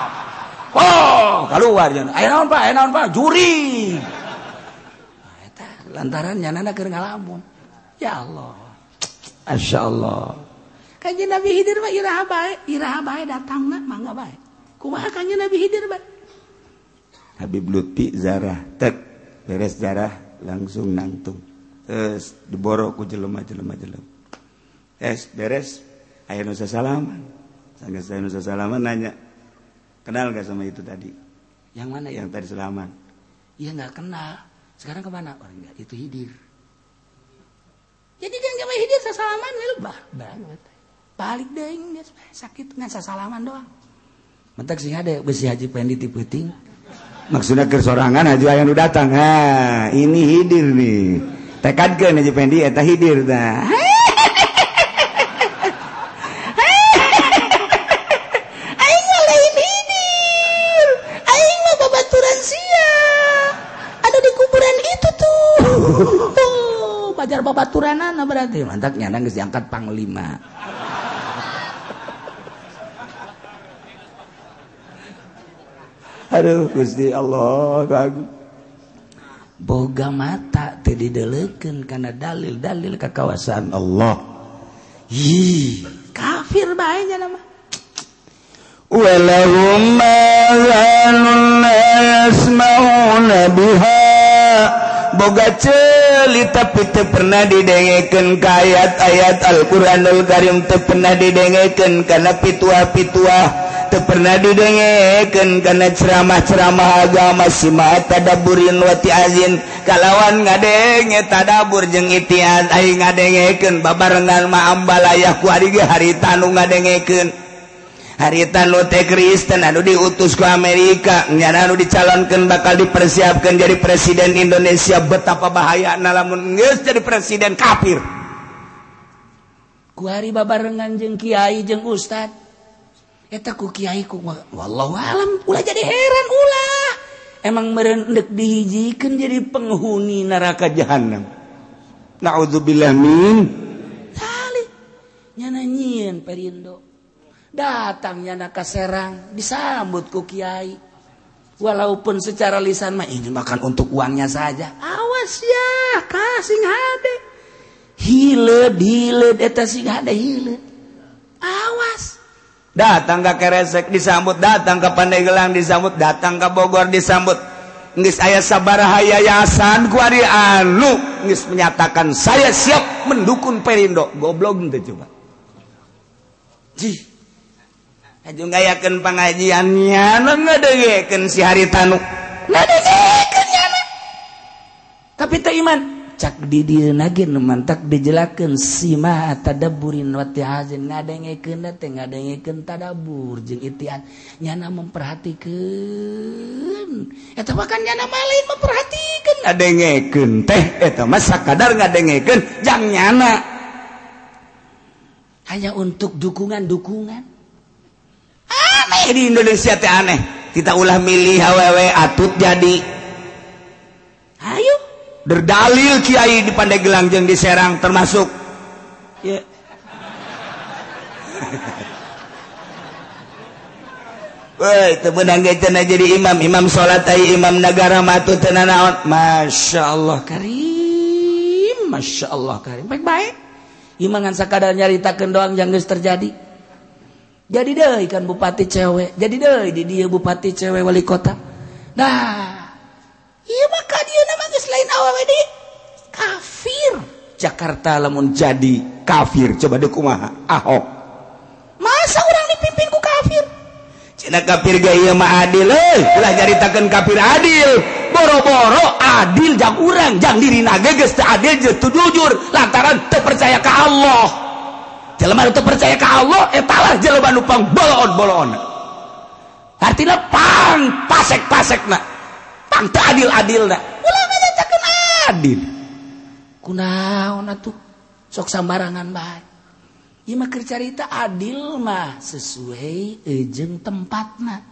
oh keluar jangan ayo naon Pak? Ayo naon Pak? Juri. Nah, eta lantaran nyana keur ngalamun. Ya Allah. Asya Allah kanya Nabi Hidir mah iraha bae iraha bae datangna mangga bae. Kumaha kanya Nabi Hidir bae? Habib Lutfi zarah tek beres zarah langsung nantung terus diboro ku jelema jelema jelema es beres aya nu salaman. Sanggeus aya nu salaman nanya kenal gak sama itu tadi? Yang mana? Yang tadi salaman. Iya nggak kenal. Sekarang kemana? Oh, Orang itu Hidir. jadi salaman balik deng, sakit nggak sasalaman doang. Mentak sih ada besi haji pendi tiputing. Maksudnya kersorangan haji yang nu datang. Ha ini hidir nih. Tekadkan haji pendi eta hidir dah. berat ya mantak nyana nggak diangkat panglima. Aduh Gusti Allah Agung. Boga mata tadi didelekeun karena dalil-dalil kekuasaan Allah. hi kafir banyak nama. mah. ولهم آذان لا يسمعون بها بوغا tapi teu pernah didengeken kayat ayat Alquranul Karim teu pernah didengeken karena pitua-pitua teu pernah didengeken karena ceramah-ceramah agama simatadaburin wati Azin. Kalawan ngadenge tadabur jeung itian aing ngadengeken babarengan maambalayah ge hari tanu ngadengeken harita Lote Kristen Aduh diutus ke Amerika. Nyana dicalonkan bakal dipersiapkan jadi presiden Indonesia. Betapa bahaya namun jadi presiden kafir. Ku hari babarengan jeng Kiai jeng Ustad. Eta ku Kiai ku alam ulah jadi heran ulah. Emang merendek dihijikan jadi penghuni neraka jahanam. Naudzubillah min. Nyana nyian perindo. datangnya naka Serang disambut ku Kiai. Walaupun secara lisan mah ini makan untuk uangnya saja. Awas ya kasing hade. Hiled hiled eta sing hade hiled awas. Datang ke Keresek disambut. Datang ke Pandeglang disambut. Datang ke Bogor disambut. Ngis ayah sabaraha yayasan kuari anu. Ngis menyatakan saya siap mendukung Perindo. Goblok itu coba. Jih. yaken pengajiannyadeken si hari tanu tapi iman cak did nagin mantak dijelaken sima tadaburin wati hazin. Ngadengeken dateng ngadengeken tadabur jeung itian nyana memperhatikan. Eta makan nyana malin memperhatikan. Ngadengeken teh eta mah sakadar ngadengeken jang nyana. Hanya untuk dukungan-dukungan. aneh di Indonesia teh aneh kita ulah milih hww atut jadi ayo berdalil Kiai di Pandeglang gelang di Serang termasuk ya. Woi, itu jadi imam, imam sholat ai imam negara matu tena Masya Allah Karim, Masya Allah Karim. Baik-baik. imam ngan sakadar nyaritakeun doang yang terjadi. jadi deh ikan bupati cewek jadi deh di dia bupati cewek wali kota. Nah iya maka dia namanya selain awal ini kafir. Jakarta lamun jadi kafir. Coba dekumaha ahok. Masa orang dipimpin ku kafir? Cina kafir gaya mah adil eh lah nyaritakan kafir adil. Boro-boro adil jang urang. Jang diri naga geus adil jeng jujur. Lantaran terpercaya ke Allah. jelema itu percaya ke Allah eh, etalah jelema nupang bolon bolon. Artinya pang pasek pasek nak pang teu adil adil nak ulama nyacakeun adil. Kunaon atuh sok sambarangan bae. Ieu mah keur carita adil mah sesuai ejeung tempatna.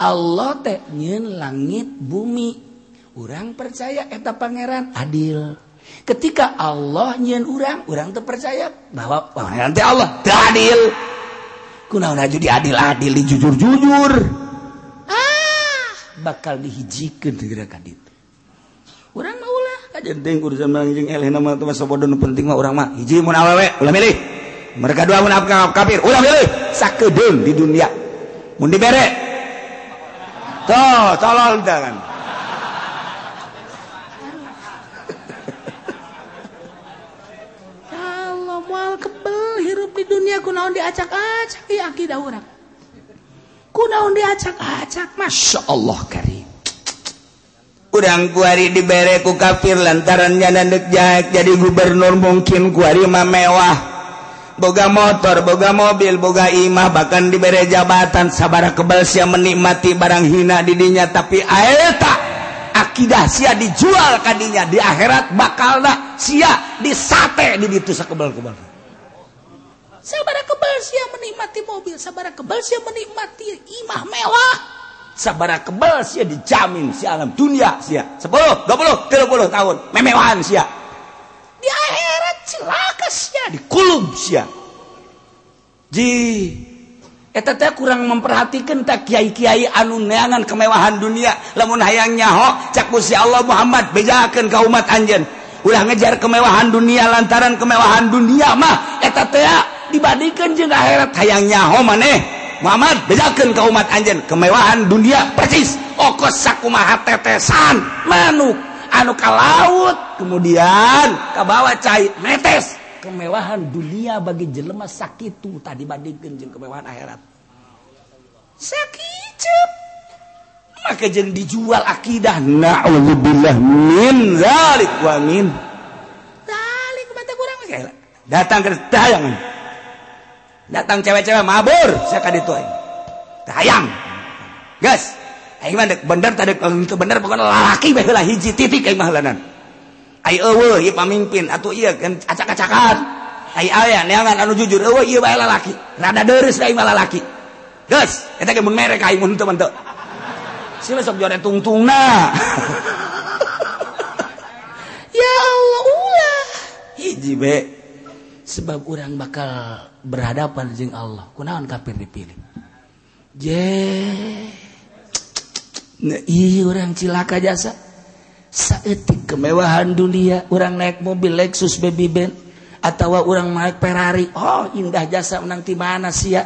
Allah teh nyeun langit bumi. Orang percaya eta pangeran adil. ketika Allah nyiin urang urang terpercaya bahwa nanti Allah adil. Kunaun aja diadil adil di jujur jujur ah! Bakal dihijikan gerakan itu urang mau lah kajian ting urusan mangjing eleh nama teman sobodon penting mah urang mah. Hiji mau awewe ulah milih. Mereka dua mau kafir ulah milih. Sakedeng di dunia. Mau dibere. Tuh tolol jangan di dunia kunaon diacak-acak. Iya akidah orang kunaon diacak-acak. Masya Allah karim. Kurang kuari dibereku kafir lantarannya nandek jadi gubernur mungkin kuarima mewah. Boga motor boga mobil boga imah bahkan dibere jabatan. Sabara kebal sia menikmati barang hina didinya tapi aeta akidah sia dijual kadinya. Di akhirat bakal dah sia disate di ditu sakebal sabara kebal sia menikmati mobil sabara kebal sia menikmati imah mewah. Sabara kebal sia dijamin si alam dunia sia. 10 20 30 tahun memewahan sia. Di akhirat celaka sia dikulub sia. Ji Eta teh kurang memperhatikan tak kiai-kiai anu neangan kemewahan dunia. Lamun hayang nyaho cak si Allah Muhammad bejakeun ka umat anjeun. Ulah ngejar kemewahan dunia lantaran kemewahan dunia mah. Eta teh dibandingkan juga akhirat hayangnya ho maneh Muhammad bedakan ke umat anjen kemewahan dunia persis. Okos sakumaha tetesan. Manuk. Anu ke laut. Kemudian ke bawah cair netes kemewahan dunia bagi jelema sakitu tadi bandingkan jeung kemewahan akhirat. Sakit maka jeng dijual akidah. Na'udzubillah min zalik wa min. Zalik bata kurang datang ke tayangan datang cewek-cewek mabur. Saya kan itu hayang eh. gas. Aing mah bener tadi eh, itu bener pokoknya laki baheula hiji titik aing mah lanan ai eueuh ieu pamimpin. Atuh ieu kan acak-acakan. Ai ah, aya neangan anu jujur eueuh ieu bae lalaki. Rada deureus da malah laki gas. Eta ge mun merek aing mun teu. Menteu sih sok jore tungtungna. Ya Allah ulah. Hiji be. sebab orang bakal berhadapan jeung Allah. Kunaon kafir dipilih? Je nah, iya orang cilaka jasa. Saetik kemewahan dunia orang naik mobil Lexus baby band atau orang naik Ferrari. Oh indah jasa menang di mana sih ya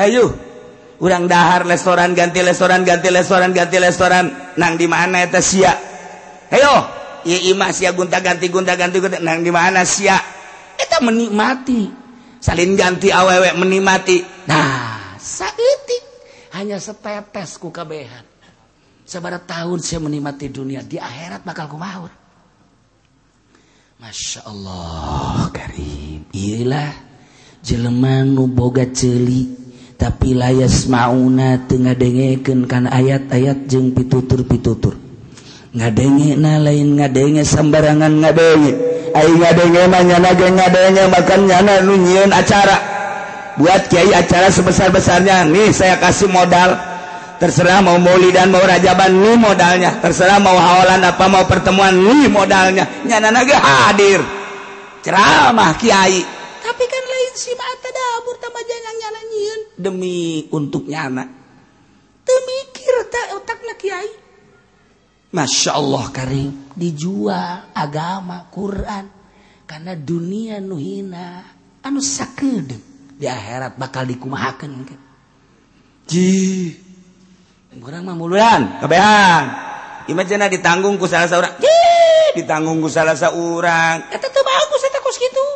hayu orang dahar restoran ganti restoran ganti restoran ganti restoran. Nang di mana eta sia? Hayo iya imah sia gunta ganti gunta ganti gunta nang di mana sia? Menikmati. Salin ganti awewek menikmati. Nah saeutik hanya setetes ku kabehan. Sabara tahun saya menikmati dunia di akhirat bakal kumaha Masya Allah Karim. Iyalah jelema nu boga celi tapi layas mauna tengah dengekeun kan ayat-ayat jeung pitutur-pitutur. Ngadenge na lain ngadenge sembarangan ngadenge ai ngadenge mah nyana ge ngadenge makan nyana nu nyieun acara. Buat kiai acara sebesar-besarnya. Nih saya kasih modal. Terserah mau maulidan mau rajaban nih modalnya. Terserah mau hawalan apa mau pertemuan nih modalnya. Nyana ge hadir. Ceramah kiai. Tapi kan lain si mata dapur tambah jangan nyana nyieun demi untuk nyana. Teu mikir tak otakna kiai Masya Allah Karim. Dijual agama Quran. Karena dunia nuhina anu sakit di akhirat bakal dikumahakan ji. Kurang mah muluan kebehan imah ditanggung ku salah seorang ji ditanggung ku salah seorang kata tuh bagus eta kos gitu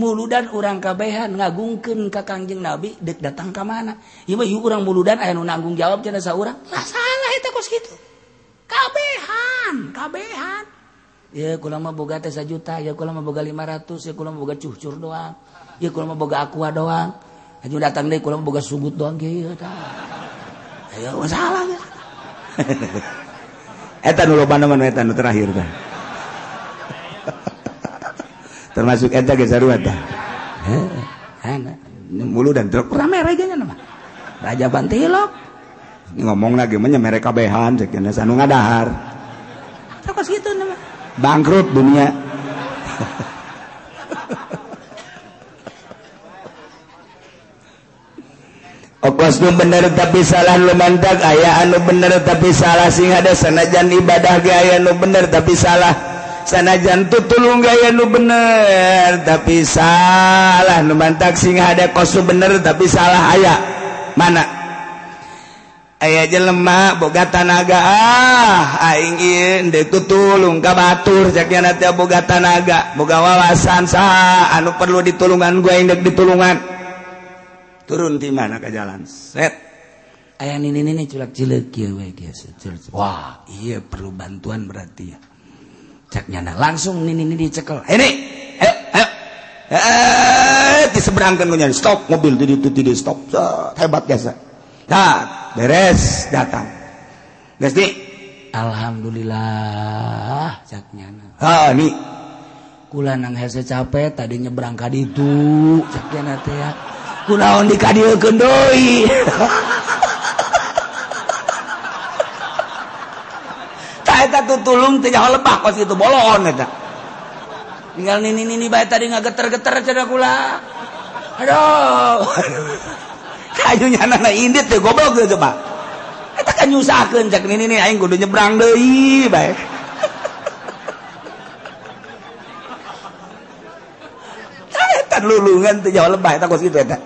muludan orang kabehan ngagungkeun ka Kanjeng Nabi dek datang ka mana. Ieu mah urang muludan aya nu nanggung jawab cenah saurang. Masalah eta kos kitu. kabehan kabehan. Ya kulama boga teh juta ya kulama boga 500 ya kulama boga cucur doang. Ya kulama boga aqua doang. Hanya datang deh kulama boga sugut doang kieu tah. Ayo masalah ya. Eta nu loba mah eta nu terakhir tah. Termasuk eta ge sarua tah. Mulu dan truk. Rame merah nama. Raja bantilok. Ngomong lagi menya mereka behan cek anu ngadahar. Kos gitu nama. Bangkrut dunia. Okos nu bener tapi salah lu mantak aya anu bener tapi salah sing ada sanajan ibadah ge aya nu bener tapi salah. Sana jantung tulung gaya nu bener tapi salah numantak sing ada kosu bener tapi salah aya. Mana aya aja lemak boga tanaga ah aing deku tulung ka batur caknya nanti boga tanaga boga wawasan sah anu perlu ditulungan gue indek ditulungan turun di mana ke jalan set ayah ini ini culak cilik wah iya perlu bantuan berarti ya ceknya langsung ini ini dicekel ini ayo ayo eh diseberangkan gue stop mobil tidak tidak stop hebat biasa tak beres datang. Gesti Alhamdulillah caknyana ha ni kula nang hese capek tadi nyebrang ka ditu caknyana teh ya. Kunaon dikadieukeun deui? Ta eta tutulung teh nyaho lebah kos itu bolon eta. Tinggal nini nini bae tadi ngageter-geter cenah kula. Aduh. kayunya anak indit teh goblok gitu pak kita kan nyusahkan cak. Ini nih aing kudu nyebrang deh baik kan lulungan teh jauh lebah eta kos gitu eta.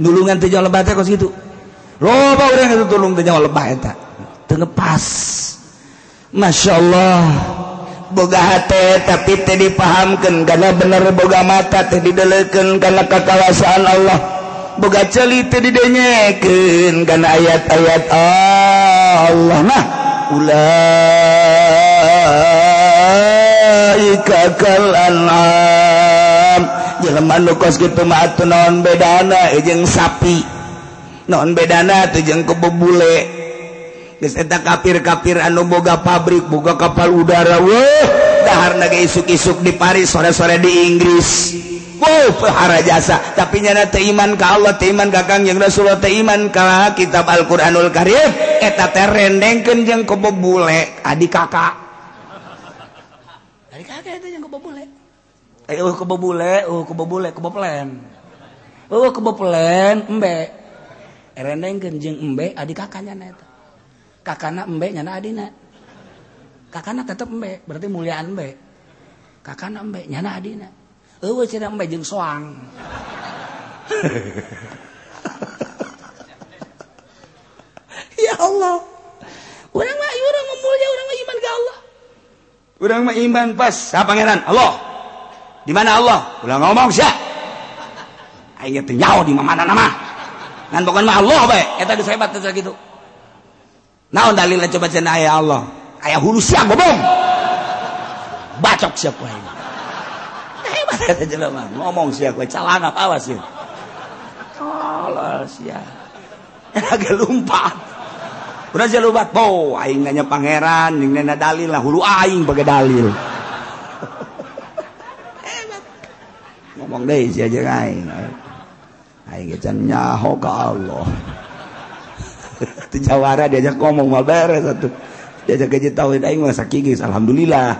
Lulungan teh jauh lebah eta kos gitu. Loba urang itu tulung teh jauh lebah eta. Teu ngepas. Masya Allah boga hati tapi teh dipahamkan karena bener boga mata teh didelekan karena kekuasaan Allah. boga celita didenyekeun kana ayat-ayat Allah nah ulaika kal an'am. Jelema nu kos kitu mah atuh naon bedana? Eh, jeung sapi. Naon bedana teh jeung kebo bule? Geus eta kafir-kafir anu boga pabrik boga kapal udara. Weh dahar ge isuk-isuk di Paris sore-sore di Inggris. wow pehara jasa. Tapi nyana iman ka Allah iman kakang yang Rasulullah iman ka kitab Al-Quranul Karim. Eta teh rendengkeun jeung kebo bule adik kakak adik kakak eta jeung kebo bule. Eh uh kebo bule uh kebo bule kebo pelen uh kebo pelen embe. Rendengkeun jeung embe adik kakaknya eta. Kakana embe nyana adina. Kakana tetep embe berarti muliaan embe. Kakana embe nyana adina. Eueuh cenah embe jeung soang ya Allah. Urang mah urang mah mulia urang mah iman ke Allah. Urang mah iman pas. Sa pangeran? Allah. Di mana Allah? Ulah ngomong aing teh nyaho di mana nama ngan bukan mah Allah bae eta geus hebat teh gitu naon dalilnya? Coba cina ayah Allah. Ayah hulu siang ngomong. Bacok siapa ini jelema ngomong sia gue calana awas ya Allah sia agak lumpat udah aja lumpat bo aing nanya pangeran ning nena dalil lah hulu aing bagai dalil. Ngomong deh si aja aing. Aing kecan nyaho ke Allah. Itu jawara diajak ngomong mal beres satu diajak gaji tauhid aing masa kikis alhamdulillah.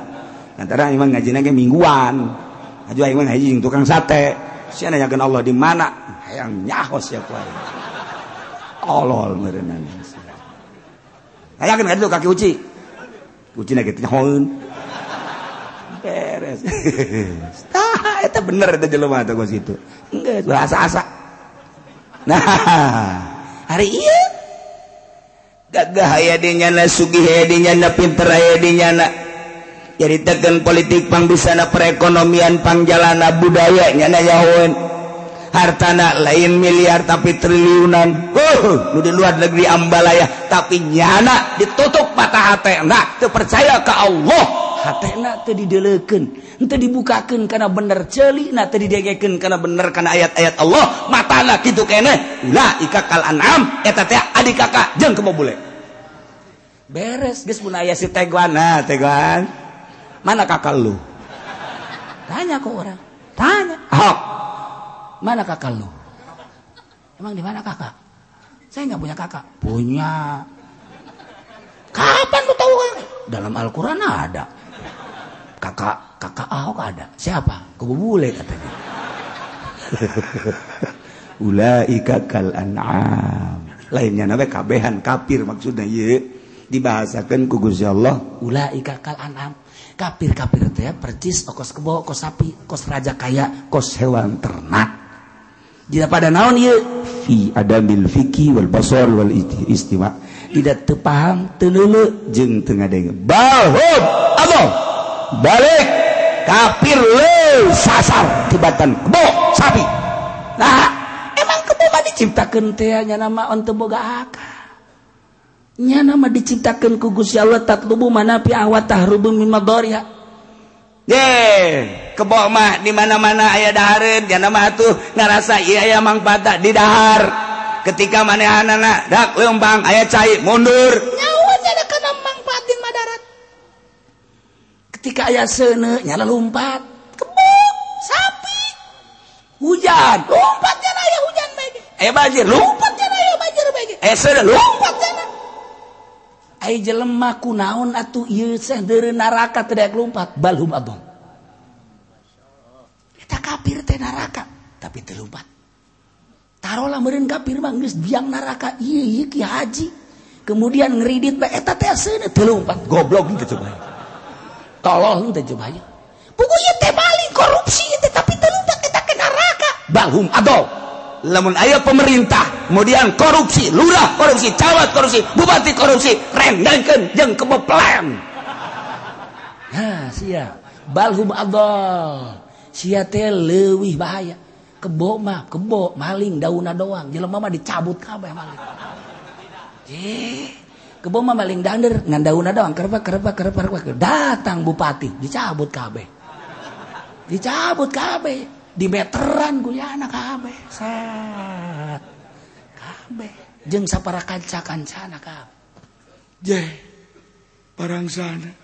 Antara emang ngajinya ge mingguan. tukang sate. Sianyakan Allah di mana? Hayang nyaho siapa tolol merenang hayang kan itu kaki uci? Uci na gitu nyahoeun. Beres. Tah eta bener eta jelema teh geus itu enggak asa-asa. Nah hari iya gagah aya di nyana sugih aya di nyana pinter aya di nyana. jadi politik pangbisana perekonomian pangjalana budaya nyana yawen hartana lain miliar tapi triliunan. Uh, di luar negeri ambalaya tapi nyana ditutup patah hatena terpercaya ke Allah. Hatena teu didelekeun henteu dibukakeun karena bener celi nah teu didegekeun karena bener karena ayat-ayat Allah. Matana kitu lah ika kal an'am eta teh adik kakak jeung boleh beres geus mun aya si teguan. Nah teguan. Mana kakak lu? Tanya kok orang. Tanya. Ahok mana kakak lu? Emang di mana kakak? Saya nggak punya kakak. Punya. Kapan lu tahu? Dalam Al-Quran ada. Kakak kakak Ahok ada. Siapa? Kubu bule katanya. Ulaika kal an'am. Lainnya nabe kabehan kafir maksudnya ye. Dibahasakan kugus ya Allah. Ulaika kal an'am kafir-kafir teh percis oh, kos kebo kos sapi kos raja kaya kos hewan ternak. Jika pada naon ieu? Fi adamil fiki wal basar wal istima tidak tepaham telele jeung teu ngadenge. Balhub abo balik! Kafir le sasar tibatan kebo sapi. Nah emang kebo mah diciptakeun teh nya nama on teu boga akal. nya nama diciptakan ku Gusti Allah tatlubu manafi awatahrubu min madariha ge kebo mah di mana-mana aya dahareun nya mah atuh ngarasa ieu aya mangpata di dahar. Ketika manehanna dak leumbang aya cai mundur. Nyawa ada kana mangpaat di madarat. Ketika aya seuneu nya lompat kebo sapi. Hujan. Lompatnya aya hujan bae eh banjir lompatnya aya banjir bae eh seuneu lompat jelemah kunaon atuh neraka tidak lumpat. Balum abang kita kafir teh neraka tapi terlumpat taruhlah meren kafir manggis biang neraka iya iya ki haji. Kemudian ngeridit bae eta teh aseuneun terlumpat goblok gitu coba tolong teh coba buku ieu teh balik korupsi teh tapi terlumpat kita ke neraka balhum adol lamun aya pemerintah kemudian korupsi lurah korupsi camat korupsi bupati korupsi rendangkan jeng kebeplan nah sia. Balhum adol sia teh bahaya. Kebo mah kebo maling dauna doang. Jelema mah dicabut kabeh maling. Eh kebo mah maling dander ngan dauna doang. Kerba kerba kerba kerba datang bupati dicabut kabeh. Dicabut kabeh. Di meteran kuliah kabeh. Set kabeh jeung sapara kanca-kancana kabeh je barang sana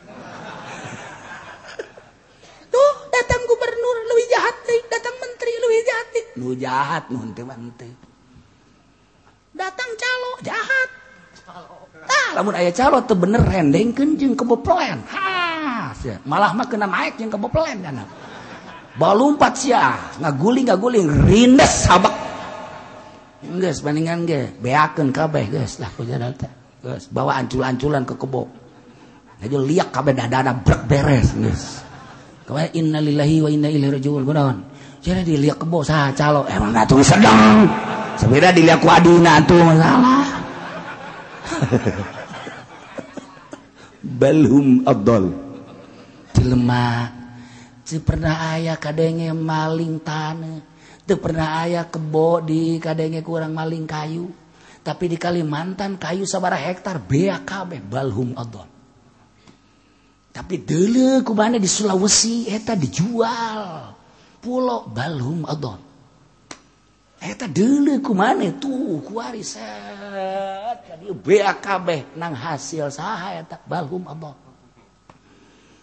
tuh datang gubernur lebih jahat deh. datang menteri lebih jahat deh. nu jahat nu henteu henteu datang calo jahat Nah, lamun ayah calo teu bener rendengkeun jeung keboplean. Ha, sia. malah mah kena maek jeung keboplean kana. Balumpat sia, ngaguling ngaguling rindes sabak Geus bandingan ge, beakeun kabeh geus lah kujaran teh. Geus bawa ancul-anculan ke kebo. Jadi liak kabeh dadana brek beres geus. Kabeh innalillahi wa inna ilaihi rajiun kunaon? Jadi diliak kebo saha calo emang atuh sedang. Sabeda diliak ku adina atuh masalah. Balhum abdol Jelema Si pernah ayah kadenge maling tanah itu pernah ayah kebo di kadenge kurang maling kayu. Tapi di Kalimantan kayu sabara hektar bea kabeh balhum adon. Tapi dulu kumana di Sulawesi eta dijual. Pulau balhum adon. Eta dulu kumana tuh kuariset bea kabeh nang hasil saha eta balhum adon.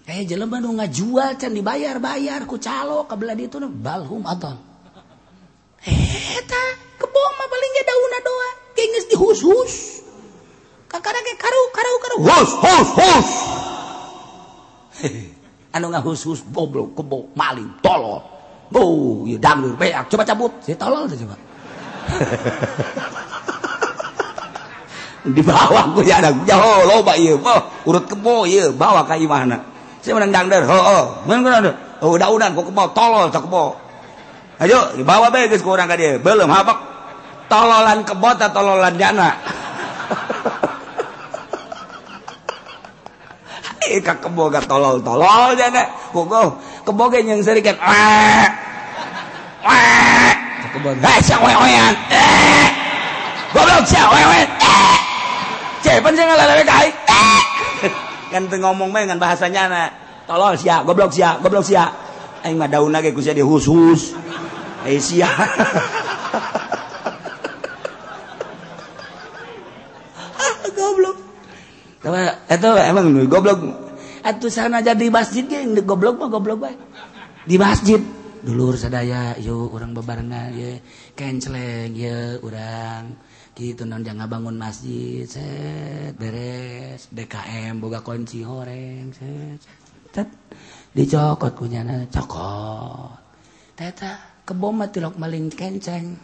Eh jelema nu ngajual can dibayar-bayar ku calo ka belah ditu balhum adon. anu ngahusus goblok kebo maling tolol. Bu ya dangdur beak. Coba cabut. Si tolol tuh coba. Di bawah gue ya anak jauh loba iya boh urut kebo iya bawa ka imahna. Saya menang dangder, ho oh menang dangdur oh udah udah kok kebo tolol tak kebo. Ayo dibawa bae geus kurang ka dieu. Belum habak tololan kebot atau tololan jana. kak ka keboga tolol-tolol jana. Gogo keboga yang serikan. Wah. Wah. Kebon. Hai eh, sia eh Goblok sia eh Cepen sing ngalalawe kai. Eh. Kan teu ngomong bae ngan bahasanya na. Tolol sia, goblok sia, goblok sia. Aing mah daun lagi ku sia. Asia. Ah, goblok Tawa, eto, eh, emang goblok. Atuh sana jadi masjid ge goblok mah goblok bae. Di masjid. Dulur sadaya yuk orang bebarengan ye kenceleng ye orang gitu non jangan bangun masjid set beres. DKM boga kunci horeng set, set. Dicokot punya cokot. Teta keboma tilok maling kenceng.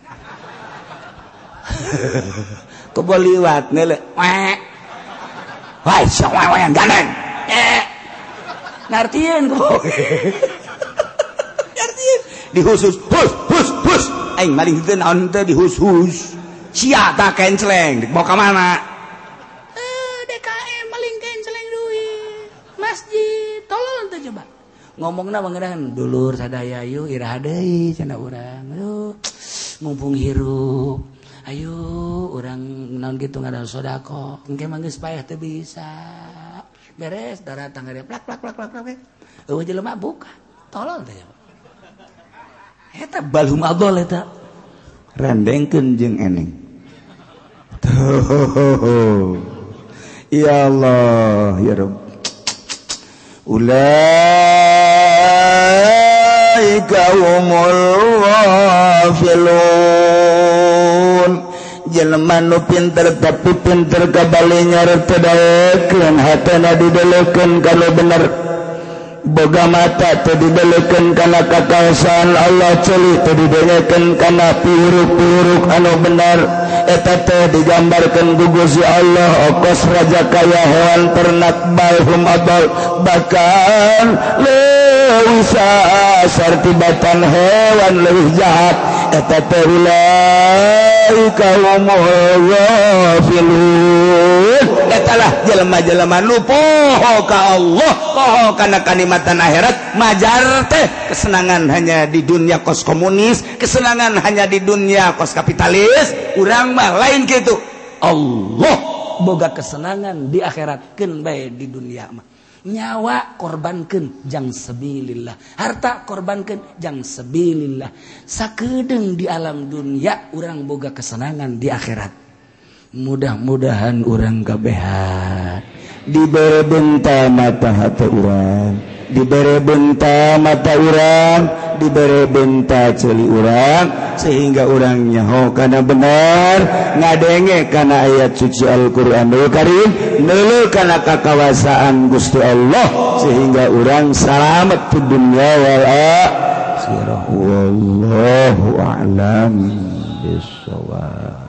Kebo liwat nele wek wai sok wai wai gandeng. Eh. Ngartieun kebo ngartieun dihusus hus hus hus. Aing maling teu naon teh dihusus sia ta kencleng mau ka mana? Eh DKM maling kencleng duit. Masjid tolong teh coba ngomong mengenang dulu sadayu Iradai cena orang mumpung hirup. Ayo orang naon gitu nggak ada sodako mungkin manggis payah tuh bisa. Beres darah tangga dia plak plak plak plak plak oh jelema buka. Tolol deh eta balum agol eta. Rendengkeun jeung eneng. Tuh. Ya Allah ya Rabb ulah. أولئك هم الغافلون nu pinter tapi pinter kabalinya nyarep tedaekeun hatana didelekeun kalau bener. Boga mata teu didelekeun kana kakaosaan Allah ceuli teu didelekeun kana piuruk-piuruk anu bener. Eta teh digambarkeun ku Gusti Allah okos raja kaya hewan ternak balhum abal bakal leusa sarti batan hewan leuwih jahat. Eta teh ulaika humul ghafilun eta lah jelema-jelema nu poho ka Allah poho kana kanimatan akhirat. Majar teh kesenangan hanya di dunia kos komunis kesenangan hanya di dunia kos kapitalis. Urang mah lain gitu Allah boga kesenangan di akhirat ken bae di dunia mah. nyawa korbankan jang sebilillah. Harta korbankan jang sebilillah. Sakedeng di alam dunia orang boga kesenangan di akhirat. Mudah-mudahan orang kebehan dibere benta mata hati urang. Dibere benta mata urang. Dibere benta celi urang. Sehingga orangnya ho karena benar. Ngadenge karena ayat suci Al-Quran. Dulu karim dulu karena kekawasaan Gusti Allah. Sehingga orang selamat di dunia wal akhirah. Wallahu a'lam bisawab